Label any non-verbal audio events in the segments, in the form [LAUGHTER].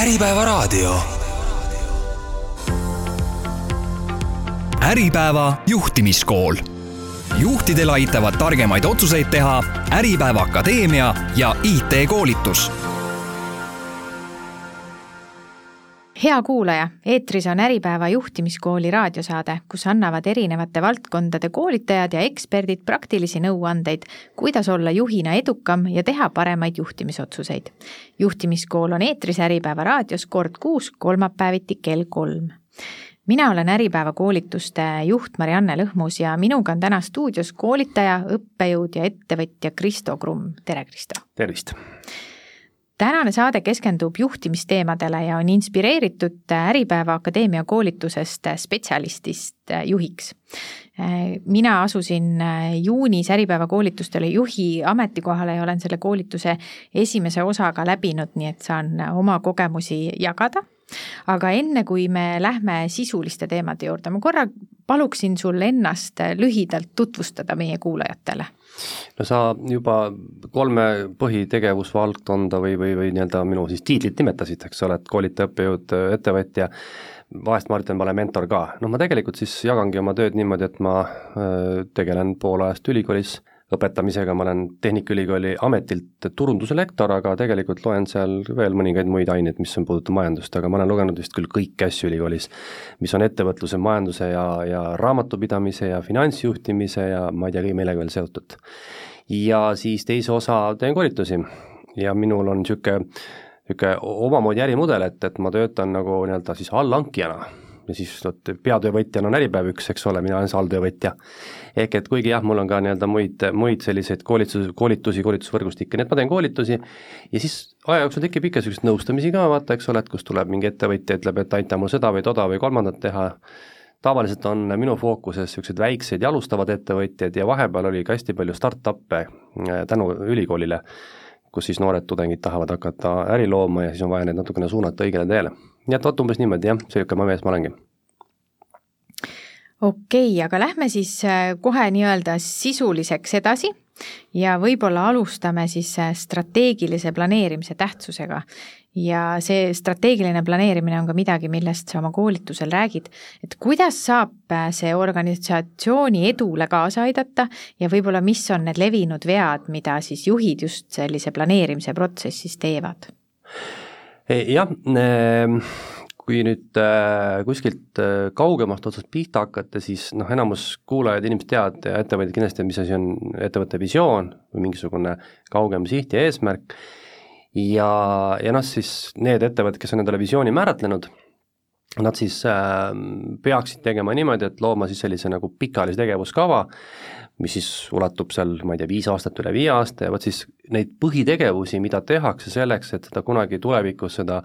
Äripäevaraadio. äripäeva juhtimiskool. juhtidel aitavad targemaid otsuseid teha Äripäeva Akadeemia ja IT-koolitus hea kuulaja, eetris on Äripäeva juhtimiskooli raadiosaade, kus annavad erinevate valdkondade koolitajad ja eksperdid praktilisi nõuandeid, kuidas olla juhina edukam ja teha paremaid juhtimisotsuseid. juhtimiskool on eetris Äripäeva raadios kord kuus, kolmapäeviti kell kolm mina olen Äripäeva koolituste juht Marianne Lõhmus ja minuga on täna stuudios koolitaja, õppejõud ja ettevõtja Kristo Krumm, tere Kristo! tervist! Tänane saade keskendub juhtimisteemadele ja on inspireeritud Äripäeva Akadeemia koolitusest spetsialistist juhiks. mina asusin juunis Äripäeva koolitustele juhi ametikohale ja olen selle koolituse esimese osaga läbinud, nii et saan oma kogemusi jagada aga enne, kui me lähme sisuliste teemade juurde, ma korra paluksin sul ennast lühidalt tutvustada meie kuulajatele. No sa juba kolme põhitegevusvaldkonda või, või, või nii-öelda minu siis tiitlit nimetasid, eks ole, et koolitaja, õppejõud, ettevõtja, vahest ma ütlen, ma olen mentor ka, noh ma tegelikult siis jagangi oma tööd niimoodi, et ma äh, tegelen pool ajast ülikoolis õpetamisega, ma olen Tehnikaülikooli ametilt turunduse lektor, aga tegelikult loen seal veel mõningaid muid aineid, mis on, puudutab majandust, aga ma olen lugenud vist küll kõiki asju ülikoolis, mis on ettevõtluse, majanduse ja, ja raamatupidamise ja finantsjuhtimise ja ma ei tea, kõige millega veel seotud. ja siis teise osa teen koolitusi ja minul on niisugune, niisugune omamoodi ärimudel, et, et ma töötan nagu nii-öelda siis allhankijana ja siis vot peatöövõtjana on Äripäev üks, eks ole, mina olen alltöövõtja. ehk et kuigi jah, mul on ka nii-öelda muid, muid selliseid koolitus, koolitusi, koolitusvõrgustikke, nii et ma teen koolitusi ja siis aja jooksul tekib ikka niisuguseid nõustamisi ka, vaata, eks ole, et kus tuleb mingi ettevõtja, ütleb, et aita mul seda või toda või kolmandat teha, tavaliselt on minu fookuses niisugused väiksed ja alustavad ettevõtjad ja vahepeal oli ka hästi palju startup'e äh, tänu ülikoolile, kus siis noored tudengid tahavad hakata äri looma ja siis on vaja neid natukene suunata õigele teele nii et vot umbes niimoodi jah, niisugune mees ma olengi okei okay,, aga lähme siis äh, kohe nii-öelda sisuliseks edasi ja võib-olla alustame siis äh, strateegilise planeerimise tähtsusega. ja see strateegiline planeerimine on ka midagi, millest sa oma koolitusel räägid, et kuidas saab äh, see organisatsiooni edule kaasa aidata ja võib-olla mis on need levinud vead, mida siis juhid just sellise planeerimise protsessis teevad? Jah, ehm, kui nüüd äh, kuskilt äh, kaugemast otsast pihta hakata, siis noh, enamus kuulajad, inimesed teavad ja ettevõtjad kindlasti, mis asi on ettevõtte visioon või mingisugune kaugem siht ja eesmärk, ja, ja noh, siis need ettevõtted, kes on endale visiooni määratlenud, nad siis äh, peaksid tegema niimoodi, et looma siis sellise nagu pikaajalise tegevuskava, mis siis ulatub seal, ma ei tea, viis aastat, üle viie aasta ja vot siis neid põhitegevusi, mida tehakse selleks, et seda kunagi tulevikus, seda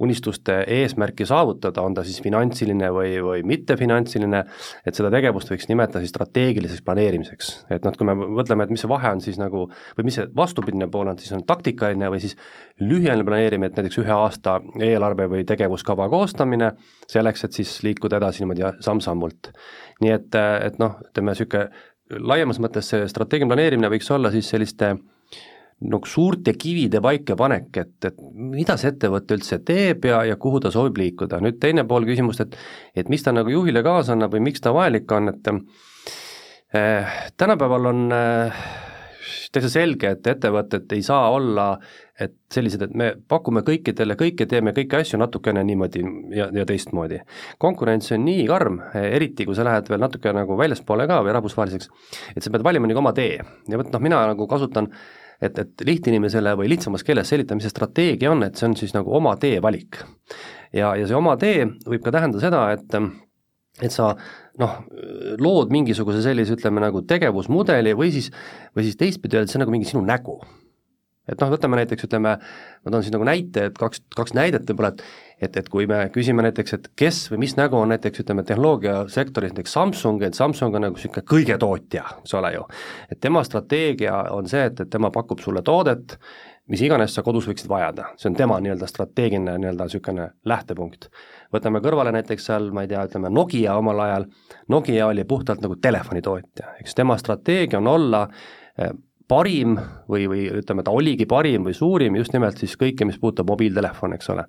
unistuste eesmärki saavutada, on ta siis finantsiline või, või mittefinantsiline, et seda tegevust võiks nimetada siis strateegiliseks planeerimiseks. et noh, kui me mõtleme, et mis see vahe on siis nagu, või mis see vastupidine pool on, siis on taktikaline või siis lühiajaline planeerimine, et näiteks ühe aasta eelarve või tegevuskava koostamine, selleks, et siis liikuda edasi niimoodi samm-sammult. nii et, et noh, ütleme niisugune laiemas mõttes see strateegiline planeerimine võiks olla siis selliste nagu suurte kivide paikapanek, et, et mida see ettevõte üldse teeb ja, ja kuhu ta soovib liikuda, nüüd teine pool küsimust, et et mis ta nagu juhile kaasa annab või miks ta vajalik on, et eh, tänapäeval on eh, täitsa selge, et ettevõtted ei saa olla et sellised, et me pakume kõikidele kõike, teeme kõiki asju natukene niimoodi ja, ja teistmoodi. konkurents on nii karm, eriti kui sa lähed veel natuke nagu väljaspoole ka või rahvusvaheliseks, et sa pead valima nagu oma tee ja vot noh, mina nagu kasutan et, et lihtinimesele või lihtsamas keeles selgitada, mis see strateegia on, et see on siis nagu oma tee valik. ja, ja see oma tee võib ka tähendada seda, et et sa noh, lood mingisuguse sellise, ütleme nagu tegevusmudeli või siis, või siis teistpidi öeldes, see on nagu mingi sinu nägu et noh, võtame näiteks, ütleme, ma toon siis nagu näite, et kaks, kaks näidet võib-olla, et et, et kui me küsime näiteks, et kes või mis nägu on näiteks ütleme, tehnoloogiasektoris näiteks Samsung, et Samsung on nagu niisugune kõige tootja, eks ole ju. et tema strateegia on see, et, et tema pakub sulle toodet, mis iganes sa kodus võiksid vajada, see on tema nii-öelda strateegiline nii-öelda niisugune lähtepunkt. võtame kõrvale näiteks seal, ma ei tea, ütleme Nokia omal ajal, Nokia oli puhtalt nagu telefonitootja, eks tema strateegia on olla eh, parim või, või ütleme, ta oligi parim või suurim just nimelt siis kõike, mis puudutab mobiiltelefone, eks ole.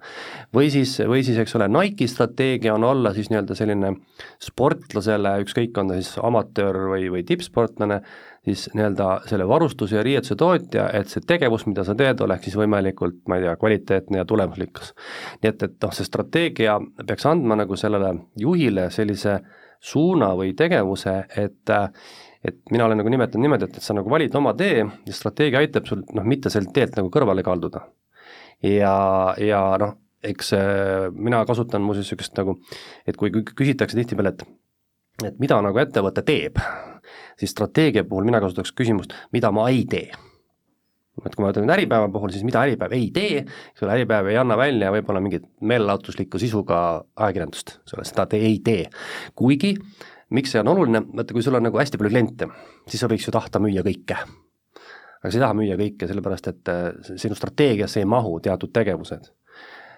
või siis, või siis eks ole, Nike'i strateegia on olla siis nii-öelda selline sportlasele, ükskõik, on ta siis amatöör või, või tippsportlane, siis nii-öelda selle varustuse ja riietuse tootja, et see tegevus, mida sa teed, oleks siis võimalikult, ma ei tea, kvaliteetne ja tulemuslikkus. nii et, et noh, see strateegia peaks andma nagu sellele juhile sellise suuna või tegevuse, et et mina olen nagu nimetanud niimoodi, et, et sa nagu valid oma tee ja strateegia aitab sul noh, mitte sellelt teelt nagu kõrvale kalduda. ja, ja noh, eks äh, mina kasutan muuseas niisugust nagu, et kui küsitakse tihtipeale, et et mida nagu ettevõte teeb, siis strateegia puhul mina kasutaks küsimust, mida ma ei tee et kui ma ütlen Äripäeva puhul, siis mida Äripäev ei tee, eks ole, Äripäev ei anna välja võib-olla mingit meelelahutuslikku sisuga ajakirjandust, eks ole, seda ta ei tee. kuigi, miks see on oluline, vaata kui sul on nagu hästi palju kliente, siis sa võiks ju tahta müüa kõike. aga sa ei taha müüa kõike, sellepärast et äh, sinu strateegiasse ei mahu teatud tegevused.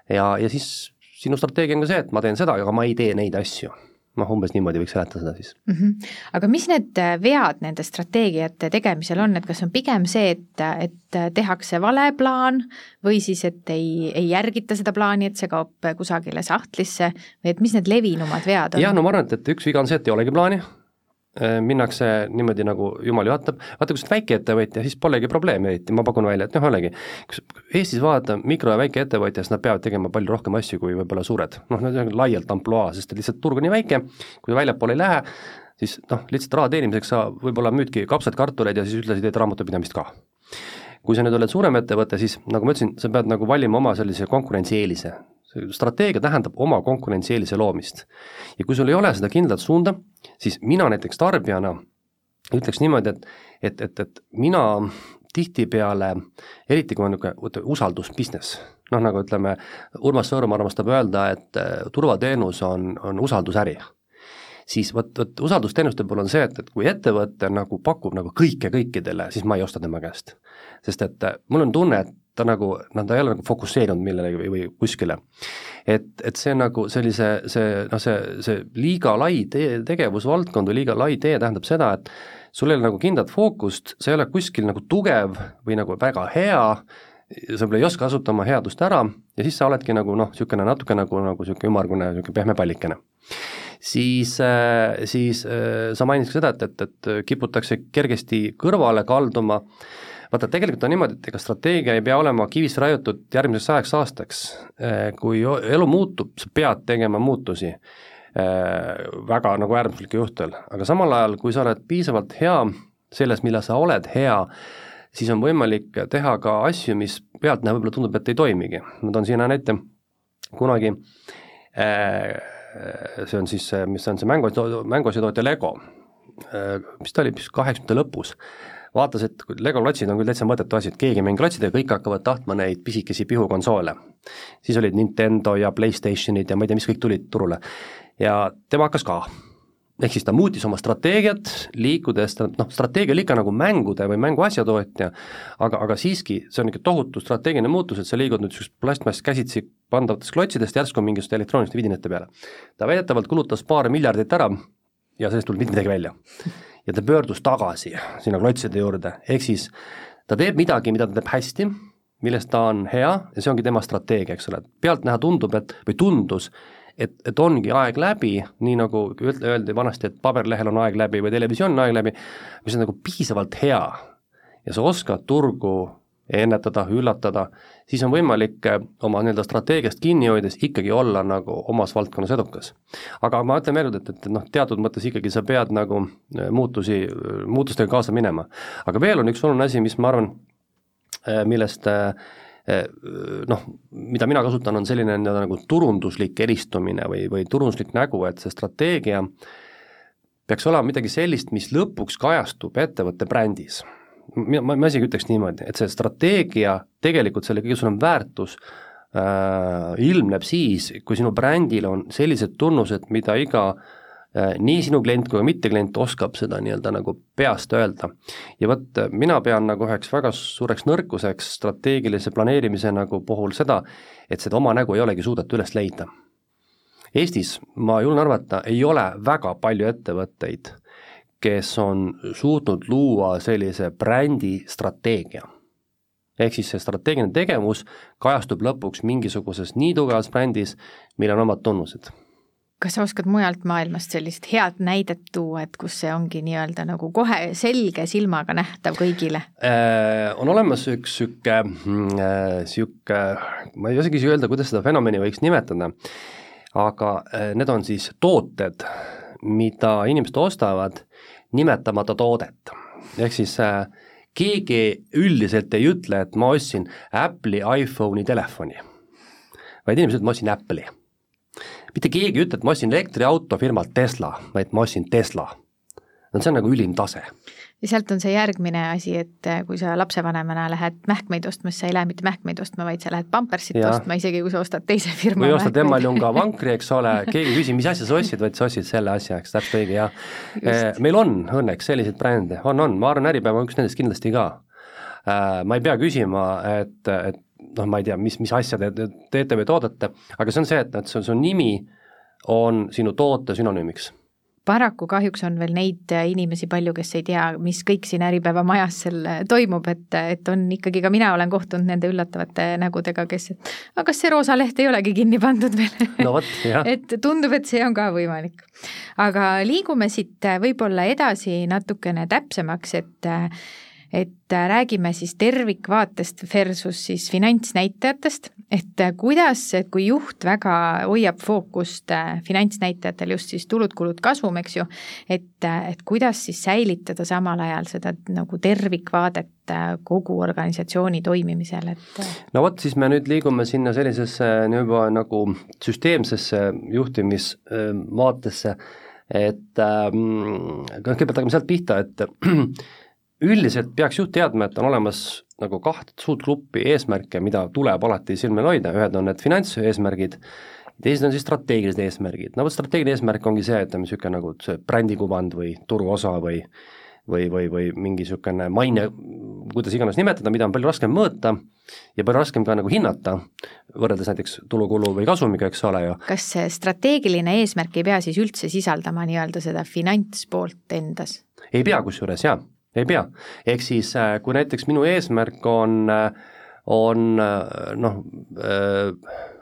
ja, ja siis sinu strateegia on ka see, et ma teen seda, aga ma ei tee neid asju noh, umbes niimoodi võiks seletada seda siis mm. -hmm. aga mis need äh, vead nende strateegiate tegemisel on, et kas on pigem see, et, et tehakse vale plaan või siis, et ei, ei järgita seda plaani, et see kaob kusagile sahtlisse või et mis need levinumad vead on? jah, no ma arvan, et, et üks viga on see, et ei olegi plaani minnakse niimoodi, nagu jumal juhatab, vaata kui sa oled väikeettevõtja, siis polegi probleemi eriti, ma pakun välja, et noh, olegi, kui Eestis vaadata mikro- ja väikeettevõtja, siis nad peavad tegema palju rohkem asju kui võib-olla suured, noh, need on laialt ampluaa, sest lihtsalt turg on nii väike, kui väljapoole ei lähe, siis noh, lihtsalt raha teenimiseks sa võib-olla müüdki kapsaid kartuleid ja siis ühtlasi teed raamatupidamist ka. Kui sa nüüd oled suurem ettevõte, siis nagu ma ütlesin, sa pead nagu valima oma sellise konkurentsieelise, strateegia tähendab oma konkurentsieelise loomist. ja kui sul ei ole seda kindlat suunda, siis mina näiteks tarbijana ütleks niimoodi, et, et, et, et mina tihtipeale, eriti kui on niisugune usaldusbusiness, noh nagu ütleme, Urmas Sõõrumaa armastab öelda, et äh, turvateenus on, on usaldusäri siis vot, vot usaldusteenuste puhul on see, et, et kui ettevõte nagu pakub nagu kõike kõikidele, siis ma ei osta tema käest. sest et äh, mul on tunne, et ta nagu, noh, ta ei ole nagu fokusseerunud millelegi või, kuskile. et, et see nagu sellise, see noh, see, see liiga lai tee, tegevusvaldkond või liiga lai tee tähendab seda, et sul ei ole nagu kindlat fookust, sa ei ole kuskil nagu tugev või nagu väga hea, sa võib-olla ei oska kasutada oma headust ära ja siis sa oledki nagu noh, niisugune natuke nagu, nagu niisugune ümmargune, niisugune pehme pallikene. siis, äh, siis äh, sa mainisid ka seda, et, et, et kiputakse kergesti kõrvale kalduma vaata, tegelikult on niimoodi, et ega strateegia ei pea olema kivisse raiutud järgmiseks sajaks aastaks. Eh, kui elu muutub, sa pead tegema muutusi eh, väga nagu äärmuslikel juhtudel, aga samal ajal, kui sa oled piisavalt hea selles, milles sa oled hea, siis on võimalik teha ka asju, mis pealtnäha võib-olla tundub, et ei toimigi. ma toon siin näite, kunagi eh, see on siis, mis on see mängu, mänguasjatootja Lego, mis ta oli, vist kaheksakümnendate lõpus, vaatas, et Lego klotsid on küll täitsa mõttetu asi, et keegi ei mängi klotsidega, kõik hakkavad tahtma neid pisikesi pihukonsoole. siis olid Nintendo ja Playstationid ja ma ei tea, mis kõik tulid turule. ja tema hakkas ka ehk siis ta muutis oma strateegiat, liikudes, noh, strateegia oli ikka nagu mängude või mänguasjatootja, aga, aga siiski, see on ikka tohutu strateegiline muutus, et sa liigud nüüd niisugust plastmasskäsitsi pandavatest klotsidest järsku mingisuguste elektrooniliste vidinate peale. ta väidetavalt kulutas paar miljardit ära ja sellest tulnud mitte midagi välja ja ta pöördus tagasi sinna klotside juurde, ehk siis ta teeb midagi, mida ta teeb hästi, milles ta on hea ja see ongi tema strateegia, eks ole, pealtnäha tundub, et või tundus, et, et ongi aeg läbi, nii nagu öeldi vanasti, et paberlehel on aeg läbi või televisioonil on aeg läbi, mis on nagu piisavalt hea. Ja sa oskad turgu ennetada, üllatada, siis on võimalik eh, oma nii-öelda strateegiast kinni hoides ikkagi olla nagu omas valdkonnas edukas. aga ma ütlen veel kord, et, et noh, teatud mõttes ikkagi sa pead nagu eh, muutusi, muutustega kaasa minema. aga veel on üks oluline asi, mis ma arvan, millest noh, mida mina kasutan, on selline nii-öelda nagu turunduslik eristumine või, või turunduslik nägu, et see strateegia peaks olema midagi sellist, mis lõpuks kajastub ettevõtte brändis mina, ma, ma isegi ütleks niimoodi, et see strateegia, tegelikult selle kõige suurem väärtus äh, ilmneb siis, kui sinu brändil on sellised tunnused, mida iga äh, nii sinu klient kui ka mitteklient oskab seda nii-öelda nagu peast öelda. ja vot mina pean nagu üheks väga suureks nõrkuseks strateegilise planeerimise nagu puhul seda, et seda oma nägu ei olegi suudetud üles leida. Eestis, ma julgen arvata, ei ole väga palju ettevõtteid, kes on suutnud luua sellise brändi strateegia. ehk siis see strateegiline tegevus kajastub lõpuks mingisuguses nii tugevas brändis, millel on omad tunnused kas sa oskad mujalt maailmast sellist head näidet tuua, et kus see ongi nii-öelda nagu kohe selge silmaga nähtav kõigile äh,? On olemas üks sihuke äh,, sihuke, ma ei osagi öelda, kuidas seda fenomeni võiks nimetada, aga äh, need on siis tooted, mida inimesed ostavad nimetamata toodet. ehk siis äh, keegi üldiselt ei ütle, et ma ostsin Apple'i iPhone'i telefoni, vaid inimesed ütlevad, ma ostsin Apple'i mitte keegi ei ütle, et ma ostsin elektriauto firmalt Tesla, vaid ma ostsin Tesla. no see on nagu ülim tase. Ja sealt on see järgmine asi, et eh, kui sa lapsevanemana lähed mähkmeid ostma, siis sa ei lähe mitte mähkmeid ostma, vaid sa lähed pampersit ja. ostma, isegi kui sa ostad teise firma või ostad Emmaljunga vankri, eks ole, keegi ei küsi, mis asja sa ostsid, vaid sa ostsid selle asja, eks, täpselt õige, jah. Eh, meil on õnneks selliseid brände, on, on, ma arvan, Äripäev on üks nendest kindlasti ka. Eh, ma ei pea küsima, et, et noh, ma ei tea, mis, mis asja te teete või toodate, aga see on see, et, et su, su nimi on sinu toote sünonüümiks paraku kahjuks on veel neid inimesi palju, kes ei tea, mis kõik siin Äripäeva majas seal toimub, et, et on ikkagi ka mina olen kohtunud nende üllatavate nägudega, kes, et aga kas see roosa leht ei olegi kinni pandud veel no [LAUGHS] et tundub, et see on ka võimalik. aga liigume siit võib-olla edasi natukene täpsemaks, et et äh, räägime siis tervikvaatest versus siis finantsnäitajatest, et äh, kuidas, et kui juht väga hoiab fookust äh, finantsnäitajatel just siis tulud-kulud kasum, eks ju, et, et kuidas siis säilitada samal ajal seda nagu tervikvaadet kogu organisatsiooni toimimisel, et no vot, siis me nüüd liigume sinna sellisesse juba nagu süsteemsesse juhtimisvaatesse, et ähm, kõigepealt hakkame sealt pihta, et [CLEARS THROAT] üldiselt peaks juht teadma, et on olemas nagu kaht suurt gruppi eesmärke, mida tuleb alati silmel hoida, ühed on need finantseesmärgid, teised on siis strateegilised eesmärgid, no vot strateegiline eesmärk ongi see, ütleme niisugune nagu see brändikuvand või turuosa või või, või, või mingi niisugune maine, kuidas iganes nimetada, mida on palju raskem mõõta ja palju raskem ka nagu hinnata, võrreldes näiteks tulukulu või kasumiga, eks ole ju. kas see strateegiline eesmärk ei pea siis üldse sisaldama nii-öelda seda finantspoolt endas? ei pea kusjuures, jaa ei pea, ehk siis äh, kui näiteks minu eesmärk on, äh, on äh, noh,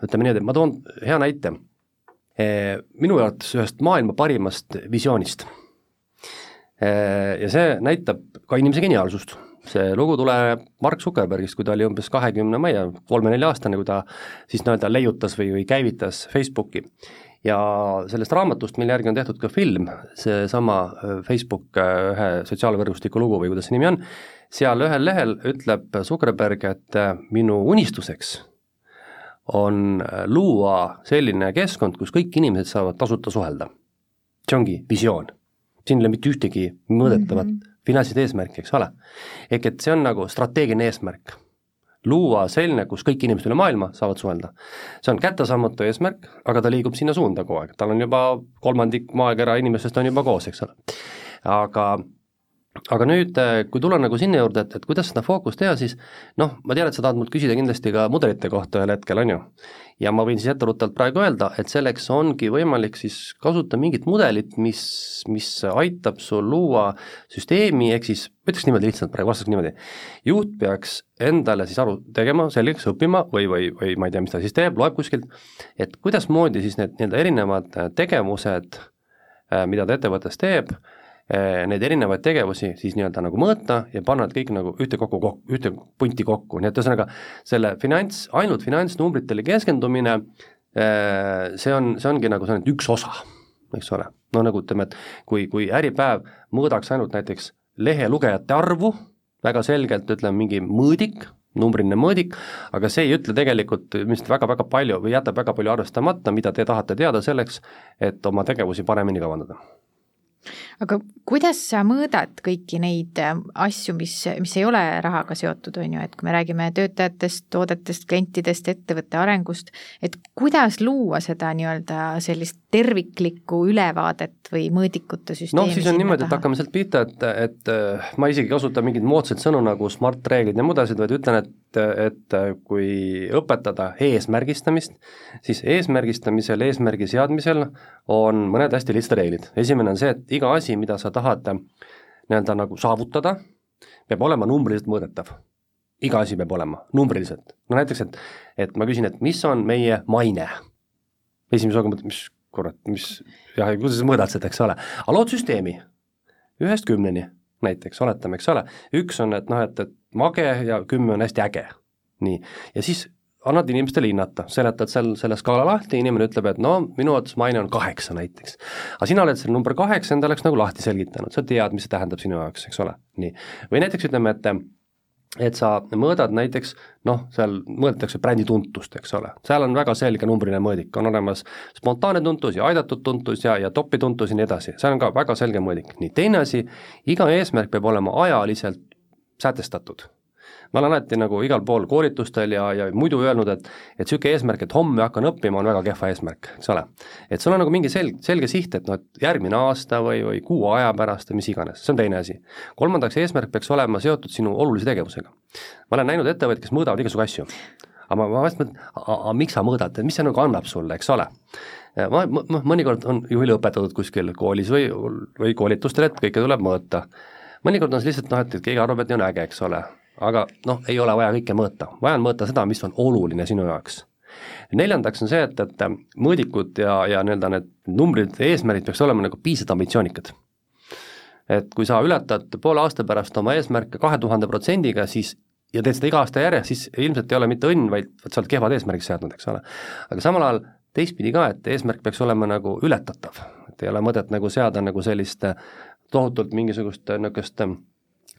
ütleme niimoodi, ma toon hea näite, minu arvates ühest maailma parimast visioonist. ja see näitab ka inimese geniaalsust. See lugu tuleb Mark Zuckerbergist, kui ta oli umbes kahekümne, ma ei tea, kolme-nelja-aastane, kui ta siis nii-öelda leiutas või, või käivitas Facebooki ja sellest raamatust, mille järgi on tehtud ka film, seesama äh, Facebook äh, ühe sotsiaalvõrgustiku lugu või kuidas see nimi on, seal ühel lehel ütleb Zuckerberg, et äh, minu unistuseks on luua selline keskkond, kus kõik inimesed saavad tasuta suhelda. see ongi visioon. siin ei ole mitte ühtegi mõõdetavat mm -hmm. finantsilist eesmärki, eks ole. ehk et see on nagu strateegiline eesmärk luua selline, kus kõik inimesed üle maailma saavad suhelda. see on kättesaamatu eesmärk, aga ta liigub sinna suunda kogu aeg, tal on juba kolmandik maakera inimestest on juba koos, eks ole. aga aga nüüd, äh, kui tulla nagu sinna juurde, et, et kuidas seda fookust teha, siis noh, ma tean, et sa tahad mult küsida kindlasti ka mudelite kohta ühel hetkel, on ju. ja ma võin siis etteruttavalt praegu öelda, et selleks ongi võimalik siis kasutada mingit mudelit, mis, mis aitab sul luua süsteemi, ehk siis ütleks niimoodi lihtsalt praegu, vastaks niimoodi, juht peaks endale siis aru tegema, selgeks õppima või, või, või ma ei tea, mis ta siis teeb, loeb kuskilt, et kuidasmoodi siis need nii-öelda erinevad tegevused, äh, mida ta ettevõttes teeb, neid erinevaid tegevusi siis nii-öelda nagu mõõta ja panna need kõik nagu ühte kokku, ühte punti kokku, nii et ühesõnaga selle finants, ainult finantsnumbritele keskendumine, eh, see on, see ongi nagu see on üks osa, eks ole. no nagu ütleme, et kui, kui Äripäev mõõdaks ainult näiteks lehelugejate arvu, väga selgelt ütleme, mingi mõõdik, numbriline mõõdik, aga see ei ütle tegelikult ilmselt väga-väga palju või jätab väga palju arvestamata, mida te tahate teada selleks, et oma tegevusi paremini kavandada aga kuidas sa mõõdad kõiki neid äh, asju, mis, mis ei ole rahaga seotud, on ju, et kui me räägime töötajatest, toodetest, klientidest, ettevõtte arengust, et kuidas luua seda nii-öelda sellist terviklikku ülevaadet või mõõdikute süsteemi? noh, siis on niimoodi, et hakkame sealt pihta, et, et äh, ma isegi ei kasuta mingeid moodsaid sõnu nagu smart-reeglid ja muud asjad, vaid ütlen, et et kui õpetada eesmärgistamist, siis eesmärgistamisel, eesmärgi seadmisel on mõned hästi lihtsad reeglid. esimene on see, et iga asi, mida sa tahad nii-öelda nagu saavutada, peab olema numbriliselt mõõdetav. iga asi peab olema numbriliselt, no näiteks, et, et ma küsin, et mis on meie maine? esimese hooga mõtled, mis kurat, mis, jah, kuidas sa mõõdad seda, eks ole, aga lood süsteemi ühest kümneni näiteks, oletame, eks ole, üks on, et noh, et, et mage ja kümme on hästi äge. nii, ja siis annad inimestele hinnata, seletad seal selle skaala lahti, inimene ütleb, et no minu arvates maine on kaheksa näiteks. aga sina oled selle number kaheksa endale nagu lahti selgitanud, sa tead, mis see tähendab sinu jaoks, eks ole, nii. või näiteks ütleme, et et sa mõõdad näiteks noh, seal mõõdetakse brändi tuntust, eks ole, seal on väga selge numbriline mõõdik, on olemas spontaanne tuntus ja aidatud tuntus ja, ja topi tuntus ja nii edasi, seal on ka väga selge mõõdik, nii, teine asi, iga eesmärk peab olema ajaliselt sätestatud ma olen alati nagu igal pool koolitustel ja, ja muidu öelnud, et et niisugune eesmärk, et homme hakkan õppima, on väga kehva eesmärk, eks ole. et sul on nagu mingi sel-, selge siht, et noh, et järgmine aasta või, või kuu aja pärast või mis iganes, see on teine asi. kolmandaks, eesmärk peaks olema seotud sinu olulise tegevusega. ma olen näinud ettevõtteid, kes mõõdavad igasugu asju. aga ma, ma vast mõtlen, aga miks sa mõõdad, mis see nagu annab sulle, eks ole ma, ma, mõnikord on juhile õpetatud kuskil koolis või, või koolitustel, et kõike tuleb mõõta. mõnikord on see lihtsalt noh, et keegi arvab, et nii on äge, eks ole, aga noh, ei ole vaja kõike mõõta, vaja on mõõta seda, mis on oluline sinu jaoks. neljandaks on see, et, et mõõdikud ja, ja nii-öelda need numbrid, eesmärgid peaks olema nagu piisavalt ambitsioonikad. et kui sa ületad poole aasta pärast oma eesmärke kahe tuhande protsendiga, siis ja teed seda iga aasta järjest, siis ilmselt ei ole mitte õnn, vaid vot sa oled kehvad eesmärgid seadnud, eks ole. aga samal ajal teistpidi ka, et eesmärk peaks olema nagu ületatav, et ei ole mõtet nagu seada nagu sellist tohutult mingisugust niisugust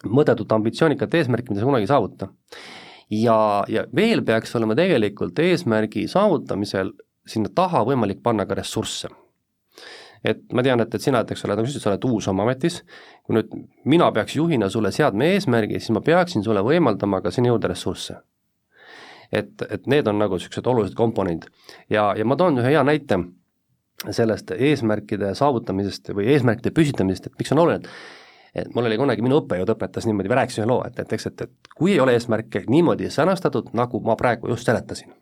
mõõdetud ambitsioonikat eesmärki, mida sa kunagi ei saavuta. ja, ja veel peaks olema tegelikult eesmärgi saavutamisel sinna taha võimalik panna ka ressursse. et ma tean, et, et sina näiteks oled, nagu sa ütlesid, sa oled uus oma ametis, kui nüüd mina peaks juhina sulle seadma eesmärgi, siis ma peaksin sulle võimaldama ka sinna juurde ressursse. et, et need on nagu niisugused olulised komponendid. ja, ja ma toon ühe hea näite sellest eesmärkide saavutamisest või eesmärkide püstitamisest, et miks on oluline, et mul oli kunagi, minu õppejõud õpetas niimoodi, ma rääkisin ühe loo, et, et eks, et, et kui ei ole eesmärke niimoodi sõnastatud, nagu ma praegu just seletasin.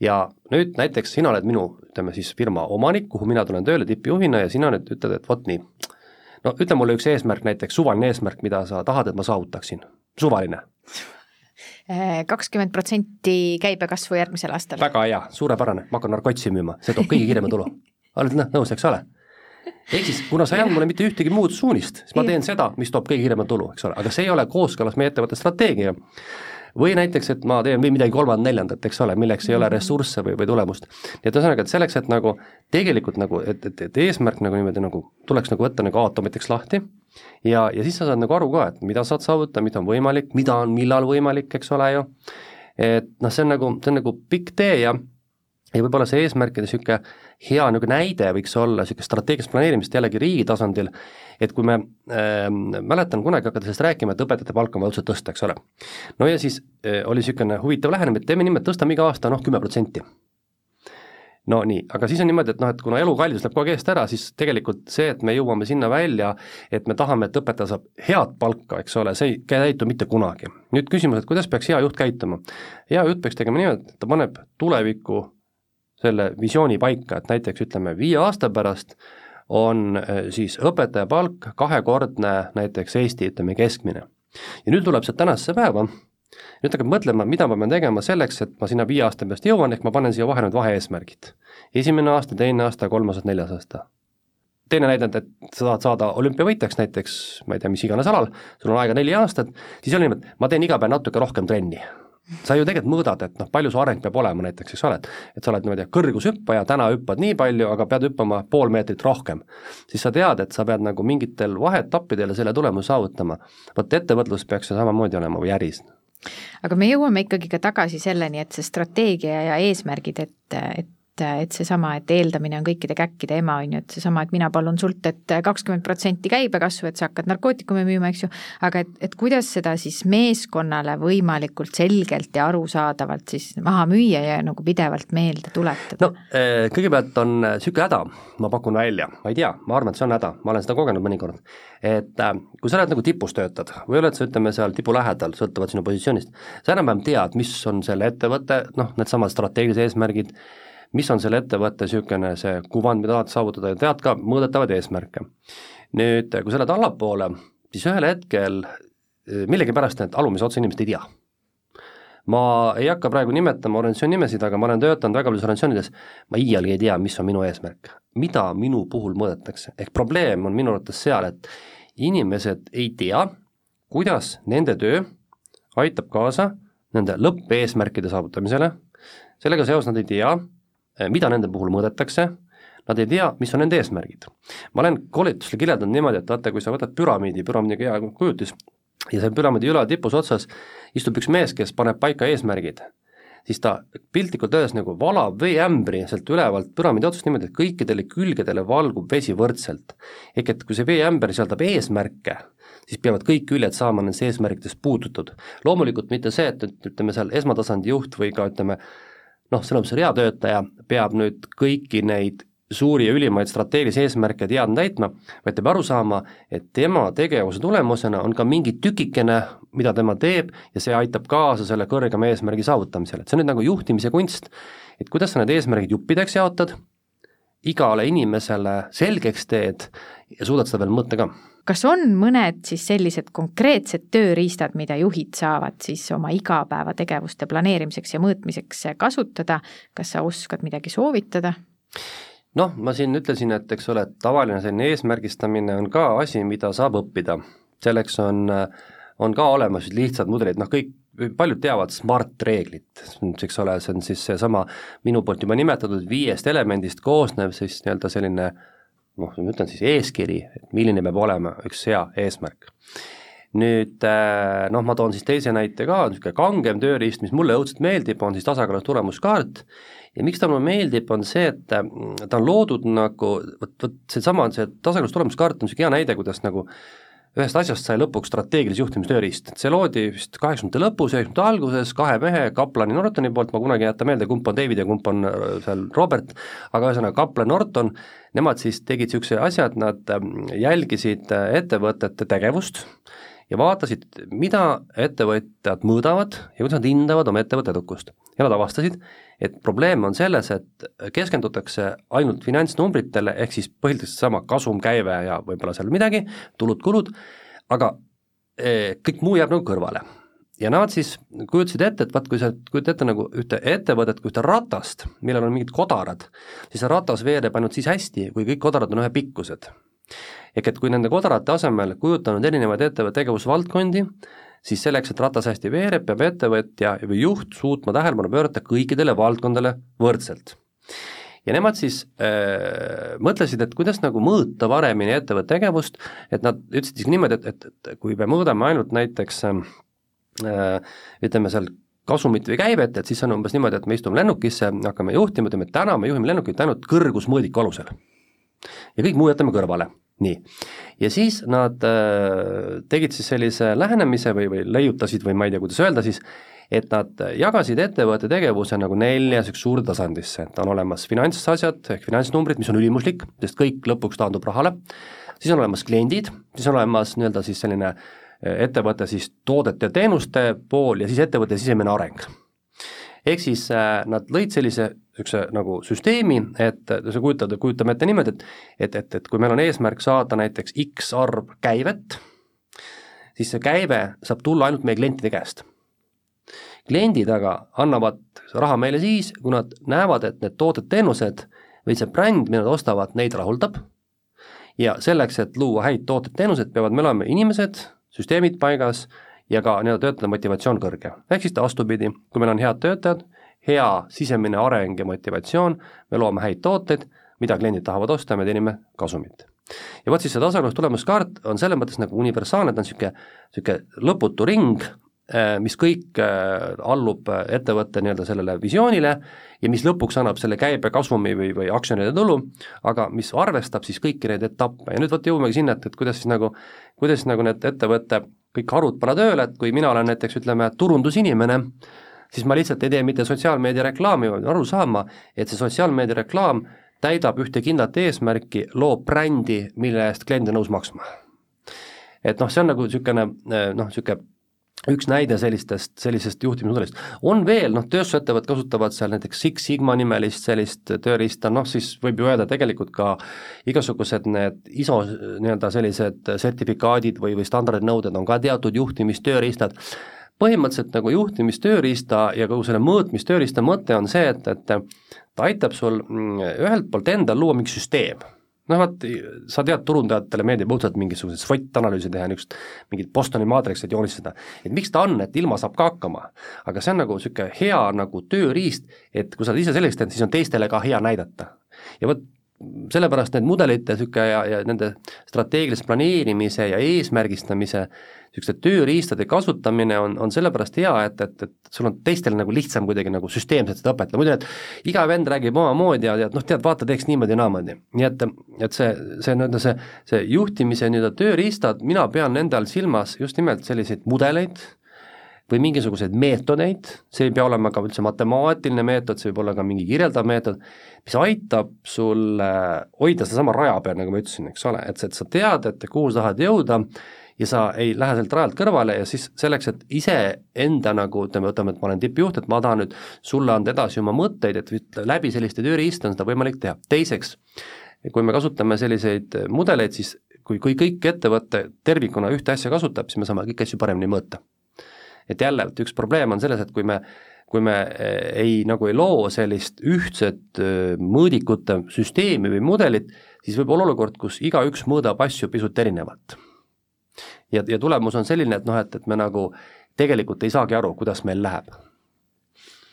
ja nüüd näiteks sina oled minu, ütleme siis firma omanik, kuhu mina tulen tööle tippjuhina ja sina nüüd ütled, et vot nii, no ütle mulle üks eesmärk näiteks, suvaline eesmärk, mida sa tahad, et ma saavutaksin, suvaline kakskümmend protsenti käibekasvu järgmisel aastal. väga hea, suurepärane, ma hakkan narkotsi müüma, see toob kõige kiirema tulu. oled nõus, eks ole? Ehk siis, kuna sa ei andnud mulle mitte ühtegi muud suunist, siis ma teen seda, mis toob kõige kiiremat tulu, eks ole, aga see ei ole kooskõlas meie ettevõtte strateegiaga. või näiteks, et ma teen midagi kolmandat-neljandat, eks ole, milleks ei ole mhm. ressursse või, või tulemust. nii et ühesõnaga, et selleks, et nagu tegelikult nagu, et, et, et eesmärk nagu niimoodi nagu tuleks nagu võtta nagu aatomiteks lahti ja, ja siis sa saad nagu aru ka, et mida saad saavutada, mida on võimalik, mida on millal võimalik, eks ole ju, et noh, see on nagu, see on nagu pikk tee ja ja võib-olla see eesmärkide niisugune hea niisugune näide võiks olla niisugune strateegilist planeerimist jällegi riigi tasandil, et kui me äh,, mäletan kunagi hakata sellest rääkima, et õpetajate palka on vaja üldse tõsta, eks ole. no ja siis äh, oli niisugune huvitav lähenemine, et teeme niimoodi, et tõstame iga aasta noh, kümme protsenti no nii, aga siis on niimoodi, et noh, et kuna elukallidus läheb kogu aeg eest ära, siis tegelikult see, et me jõuame sinna välja, et me tahame, et õpetaja saab head palka, eks ole, see ei käitu mitte kunagi. nüüd küsimus, et kuidas peaks hea juht käituma? hea juht peaks tegema niimoodi, et ta paneb tuleviku selle visiooni paika, et näiteks ütleme, viie aasta pärast on äh, siis õpetaja palk kahekordne näiteks Eesti, ütleme, keskmine. ja nüüd tuleb see tänasesse päeva, nüüd hakkab mõtlema, mida ma pean tegema selleks, et ma sinna viie aasta pärast jõuan, ehk ma panen siia vahele need vaheeesmärgid. esimene aasta, teine aasta, kolmas aasta, neljas aasta. teine näide, et sa tahad saada olümpiavõitjaks näiteks, ma ei tea, mis iganes alal, sul on aega neli aastat, siis on niimoodi, et ma teen iga päev natuke rohkem trenni sa ju tegelikult mõõdad, et noh, palju su areng peab olema näiteks, eks ole, et et sa oled niimoodi kõrgushüppaja, täna hüppad nii palju, aga pead hüppama pool meetrit rohkem. siis sa tead, et sa pead nagu mingitel vaheetappidel selle tulemuse saavutama. vot ettevõtlus peaks ju samamoodi olema või äris. aga me jõuame ikkagi ka tagasi selleni, et see strateegia ja eesmärgid, et, et et, et seesama, et eeldamine on kõikide käkkide ema, on ju, et seesama, et mina palun sult, et kakskümmend protsenti käibekasvu, et sa hakkad narkootikume müüma, eks ju, aga et, et kuidas seda siis meeskonnale võimalikult selgelt ja arusaadavalt siis maha müüa ja nagu pidevalt meelde tuletada? no eh, kõigepealt on niisugune häda, ma pakun välja, ma ei tea, ma arvan, et see on häda, ma olen seda kogenud mõnikord, et äh, kui sa oled nagu tipus töötad või oled sa, ütleme, seal tipu lähedal, sõltuvalt sinu positsioonist, sa enam-vähem tead, mis on selle ettevõtte noh, needsamad strateegilised eesmärgid, mis on selle ettevõtte niisugune see kuvand, mida tahad saavutada ja tead ka mõõdetavaid eesmärke. nüüd, kui sa lähed allapoole, siis ühel hetkel eh, millegipärast need alumise otsa inimesed ei tea ma ei hakka praegu nimetama organisatsiooni nimesid, aga ma olen töötanud väga paljudes organisatsioonides, ma iialgi ei tea, mis on minu eesmärk. mida minu puhul mõõdetakse, ehk probleem on minu arvates seal, et inimesed ei tea, kuidas nende töö aitab kaasa nende lõppeesmärkide saavutamisele, sellega seoses nad ei tea, mida nende puhul mõõdetakse, nad ei tea, mis on nende eesmärgid. ma olen koolitusel kirjeldanud niimoodi, et vaata, kui sa võtad püramiidi, püramiidi hea kujutis, ja seal püramiidi ülatipus otsas istub üks mees, kes paneb paika eesmärgid, siis ta piltlikult öeldes nagu valab veeämbri sealt ülevalt püramiidi otsast niimoodi, et kõikidele külgedele valgub vesi võrdselt. ehk et kui see veeämber sisaldab eesmärke, siis peavad kõik küljed saama nendest eesmärkidest puudutud. loomulikult mitte see, et, et ütleme seal esmatasandi juht või ka ütleme noh, sõnum see reatöötaja peab nüüd kõiki neid suuri ja ülimaid strateegilisi eesmärke teadma täitma, vaid peab aru saama, et tema tegevuse tulemusena on ka mingi tükikene, mida tema teeb ja see aitab kaasa selle kõrgema eesmärgi saavutamisele, et see on nüüd nagu juhtimise kunst, et kuidas sa need eesmärgid juppideks jaotad, igale inimesele selgeks teed ja suudad seda veel mõõta ka kas on mõned siis sellised konkreetsed tööriistad, mida juhid saavad siis oma igapäevategevuste planeerimiseks ja mõõtmiseks kasutada, kas sa oskad midagi soovitada? noh, ma siin ütlesin, et eks ole, tavaline selline eesmärgistamine on ka asi, mida saab õppida. selleks on, on ka olemas lihtsad mudelid, noh kõik, paljud teavad SMART-reeglit, eks ole, see on siis seesama minu poolt juba nimetatud viiest elemendist koosnev siis nii-öelda selline noh, ma ütlen siis eeskiri, et milline peab olema üks hea eesmärk. nüüd äh, noh, ma toon siis teise näite ka, niisugune kangem tööriist, mis mulle õudselt meeldib, on siis tasakaalus tulemuskaart, ja miks ta mulle meeldib, on see, et äh, ta on loodud nagu, vot, vot seesama, see tasakaalus tulemuskaart on niisugune hea näide, kuidas nagu ühest asjast sai lõpuks strateegilise juhtimistööriist, see loodi vist kaheksakümnendate lõpus, üheksakümnendate alguses kahe mehe, Kaplani Nortoni poolt, ma kunagi ei jäta meelde, kumb on David ja kumb on äh, seal Robert, aga ühesõnaga Kaplan, Norton, nemad siis tegid niisuguse asja, et nad ähm, jälgisid äh, ettevõtete tegevust ja vaatasid, mida ettevõtjad mõõdavad ja kuidas nad hindavad oma ettevõtte edukust. Ja nad avastasid, et probleem on selles, et keskendutakse ainult finantsnumbritele, ehk siis põhiliselt seesama kasum, käive ja võib-olla seal midagi, tulud-kulud, aga eh, kõik muu jääb nagu kõrvale. ja nad siis kujutasid ette, et vaat kui sa kujutad ette nagu ühte ettevõtet kui ühte ratast, millel on mingid kodarad, siis see ratas veereb ainult siis hästi, kui kõik kodarad on ühepikkused. ehk et kui nende kodarate asemel kujutanud erinevaid ettevõtte tegevusvaldkondi, siis selleks, et ratas hästi veereb, peab ettevõtja või juht suutma tähelepanu pöörata kõikidele valdkondadele võrdselt. ja nemad siis äh, mõtlesid, et kuidas nagu mõõta paremini ettevõtte tegevust, et nad ütlesid isegi niimoodi, et, et, et kui me mõõdame ainult näiteks äh, ütleme seal kasumit või käivet, et siis on umbes niimoodi, et me istume lennukisse, hakkame juhtima, ütleme, täna me juhime lennukit ainult kõrgusmõõdiku alusel. ja kõik muu jätame kõrvale nii, ja siis nad äh, tegid siis sellise lähenemise või, või leiutasid või ma ei tea, kuidas öelda siis, et nad jagasid ettevõtte tegevuse nagu nelja niisugusesse suurde tasandisse, et on olemas finantsasjad ehk finantsnumbrid, mis on ülimuslik, sest kõik lõpuks taandub rahale, siis on olemas kliendid, siis on olemas nii-öelda siis selline äh, ettevõtte siis toodete ja teenuste pool ja siis ettevõtte sisemine areng. Ehk siis äh, nad lõid sellise niisuguse nagu süsteemi, et sa kujutad, kujutame ette niimoodi, et et, et, et kui meil on eesmärk saada näiteks X arv käivet, siis see käive saab tulla ainult meie klientide käest. kliendid aga annavad raha meile siis, kui nad näevad, et need tooted-teenused või see bränd, mida nad ostavad, neid rahuldab ja selleks, et luua häid tooted-teenused, peavad meil olema inimesed, süsteemid paigas ja ka nii-öelda töötajate motivatsioon kõrge. ehk siis vastupidi, kui meil on head töötajad, hea sisemine areng ja motivatsioon, me loome häid tooteid, mida kliendid tahavad osta ja me teenime kasumit. ja vot siis see tasakaalus tulemuskaart on selles mõttes nagu universaalne, ta on niisugune, niisugune lõputu ring, eh, mis kõik eh, allub ettevõtte nii-öelda sellele visioonile ja mis lõpuks annab selle käibe, kasumi või, või aktsionäride tulu, aga mis arvestab siis kõiki neid etappe ja nüüd vot jõuamegi sinna, et, et kuidas siis nagu, kuidas nagu need ettevõtte kõik harud panna tööle, et kui mina olen näiteks ütleme, turundusinimene, siis ma lihtsalt ei tee mitte sotsiaalmeedia reklaami, vaid aru saama, et see sotsiaalmeedia reklaam täidab ühte kindlat eesmärki, loob brändi, mille eest klient on nõus maksma. et noh, see on nagu niisugune noh, niisugune üks näide sellistest, sellisest juhtimismudelist. on veel, noh, tööstusettevõtted kasutavad seal näiteks Six Sigma nimelist sellist tööriista, noh siis võib ju öelda tegelikult ka igasugused need ISO nii-öelda sellised sertifikaadid või, või standardnõuded on ka teatud juhtimistööriistad, põhimõtteliselt nagu juhtimistööriista ja kogu selle mõõtmistööriista mõte on see, et, et ta aitab sul mm, ühelt poolt endal luua mingi süsteem noh vaat, sa tead, turundajatele meeldib õudselt mingisuguseid SWOT-analüüse teha, niisugust mingit Bostoni maatriksit joonistada, et miks ta on, et ilma saab ka hakkama. aga see on nagu niisugune hea nagu tööriist, et kui sa ise selgeks teinud, siis on teistele ka hea näidata. ja vot sellepärast need mudelite niisugune ja, ja nende strateegilise planeerimise ja eesmärgistamise niisuguste tööriistade kasutamine on, on sellepärast hea, et, et, et sul on teistel nagu lihtsam kuidagi nagu süsteemselt seda õpetada, muidu et iga vend räägib omamoodi ja tead, noh tead, vaata, teeks niimoodi ja naamoodi. nii et, et see, see nii-öelda see, see juhtimise nii-öelda tööriistad, mina pean nende all silmas just nimelt selliseid mudeleid, või mingisuguseid meetodeid, see ei pea olema ka üldse matemaatiline meetod, see võib olla ka mingi kirjeldav meetod, mis aitab sul hoida sedasama raja peal, nagu ma ütlesin, eks ole, et, et sa tead, et kuhu sa tahad jõuda ja sa ei lähe sealt rajalt kõrvale ja siis selleks, et iseenda nagu ütleme, võtame, et ma olen tippjuht, et ma tahan nüüd sulle anda edasi oma mõtteid, et läbi selliste tööriista on seda võimalik teha. teiseks, kui me kasutame selliseid mudeleid, siis kui, kui kõik ettevõte tervikuna ühte asja kasutab, siis me saame kõiki asju paremini mõõta. Et jälle, et üks probleem on selles, et kui me kui me ei, nagu ei loo sellist ühtset mõõdikute süsteemi või mudelit, siis võib olla olukord, kus igaüks mõõdab asju pisut erinevalt ja, ja tulemus on selline, et noh, et, et me nagu tegelikult ei saagi aru, kuidas meil läheb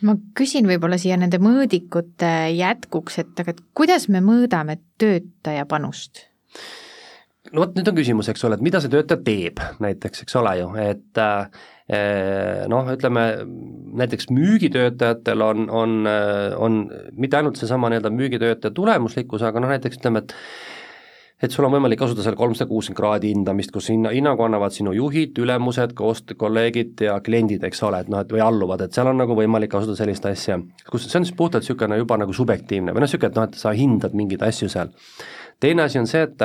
ma küsin võib-olla siia nende mõõdikute jätkuks, et aga et kuidas me mõõdame töötaja panust? No vot, nüüd on küsimus, eks ole, et mida see töötaja teeb näiteks, eks ole ju, et eh, noh, ütleme näiteks müügitöötajatel on, on, on mitte ainult seesama nii-öelda müügitöötaja tulemuslikkus, aga noh, näiteks ütleme, et et sul on võimalik kasutada seal kolmsada kuuskümmend kraadi hindamist, kus hinna, hinnangu annavad sinu juhid, ülemused, koostöökolleegid ja kliendid, eks ole, et noh, et või alluvad, et seal on nagu võimalik kasutada sellist asja, kus see on siis puhtalt niisugune juba nagu subjektiivne või noh, niisugune, et noh, et sa hindad mingeid asju seal. teine asi on see, et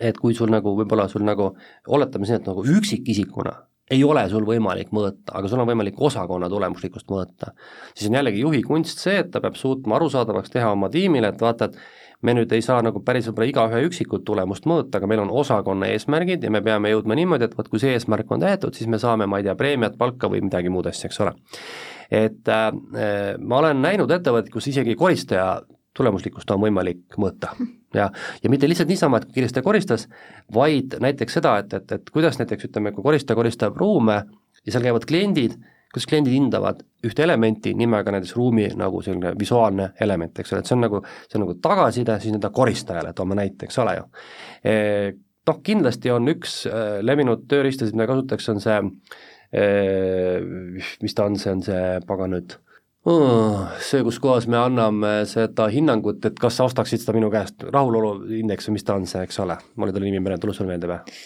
et kui sul nagu võib-olla sul nagu, oletame siin, et nagu üksikisikuna ei ole sul võimalik mõõta, aga sul on võimalik osakonna tulemuslikkust mõõta, siis on jällegi juhi kunst see, et ta peab suutma arusaadavaks teha oma tiimile, et vaata, et me nüüd ei saa nagu päris võib-olla igaühe üksikut tulemust mõõta, aga meil on osakonna eesmärgid ja me peame jõudma niimoodi, et vot kui see eesmärk on täidetud, siis me saame, ma ei tea, preemiat, palka või midagi muud asja, eks ole. et äh, ma olen näinud ettevõtteid, kus isegi koristaja tulemuslikkust on võimalik mõõta ja, ja mitte lihtsalt niisama, et koristaja koristas, vaid näiteks seda, et, et, et kuidas näiteks ütleme, kui koristaja koristab ruume ja seal käivad kliendid, kuidas kliendid hindavad ühte elementi nimega näiteks ruumi nagu selline visuaalne element, eks ole, et see on nagu, see on nagu tagasiside siis nii-öelda koristajale, toome näite, eks ole ju e,. Noh, kindlasti on üks e, levinud tööriistasid, mida kasutatakse, on see e, mis ta on, see on see, pagan nüüd see, kus kohas me anname seda hinnangut, et kas sa ostaksid seda minu käest, rahuloluindeks või mis ta on see, eks ole, mul ei tule nimi meelde, tuleb sulle meelde või?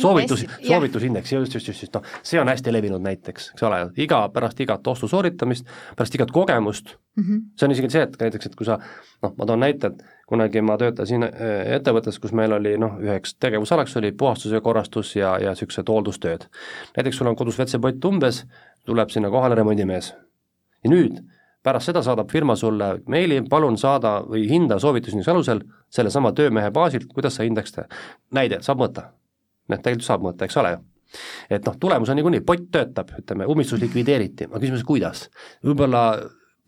soovitus, soovitusindeks, just, just, just, just, noh, see on hästi levinud näiteks, eks ole, iga, pärast igat ostu sooritamist, pärast igat kogemust mm, -hmm. see on isegi see, et näiteks, et kui sa noh, ma toon näite, et kunagi ma töötasin äh, ettevõttes, kus meil oli noh, üheks tegevusalaks oli puhastuse korrastus ja, ja niisugused hooldustööd. näiteks sul on kodus WC-pott umbes, tuleb sinna kohale remondimees. Ja nüüd, pärast seda saadab firma sulle meili, palun saada või hinda soovitusindeks alusel sellesama töömehe baasilt, kuidas sa hindaksid, näide, saab mõõta. Noh, tegelikult saab mõõta, eks ole ju. Et noh, tulemus on niikuinii, pott töötab, ütleme, ummistus likvideeriti, aga küsimus, kuidas? võib-olla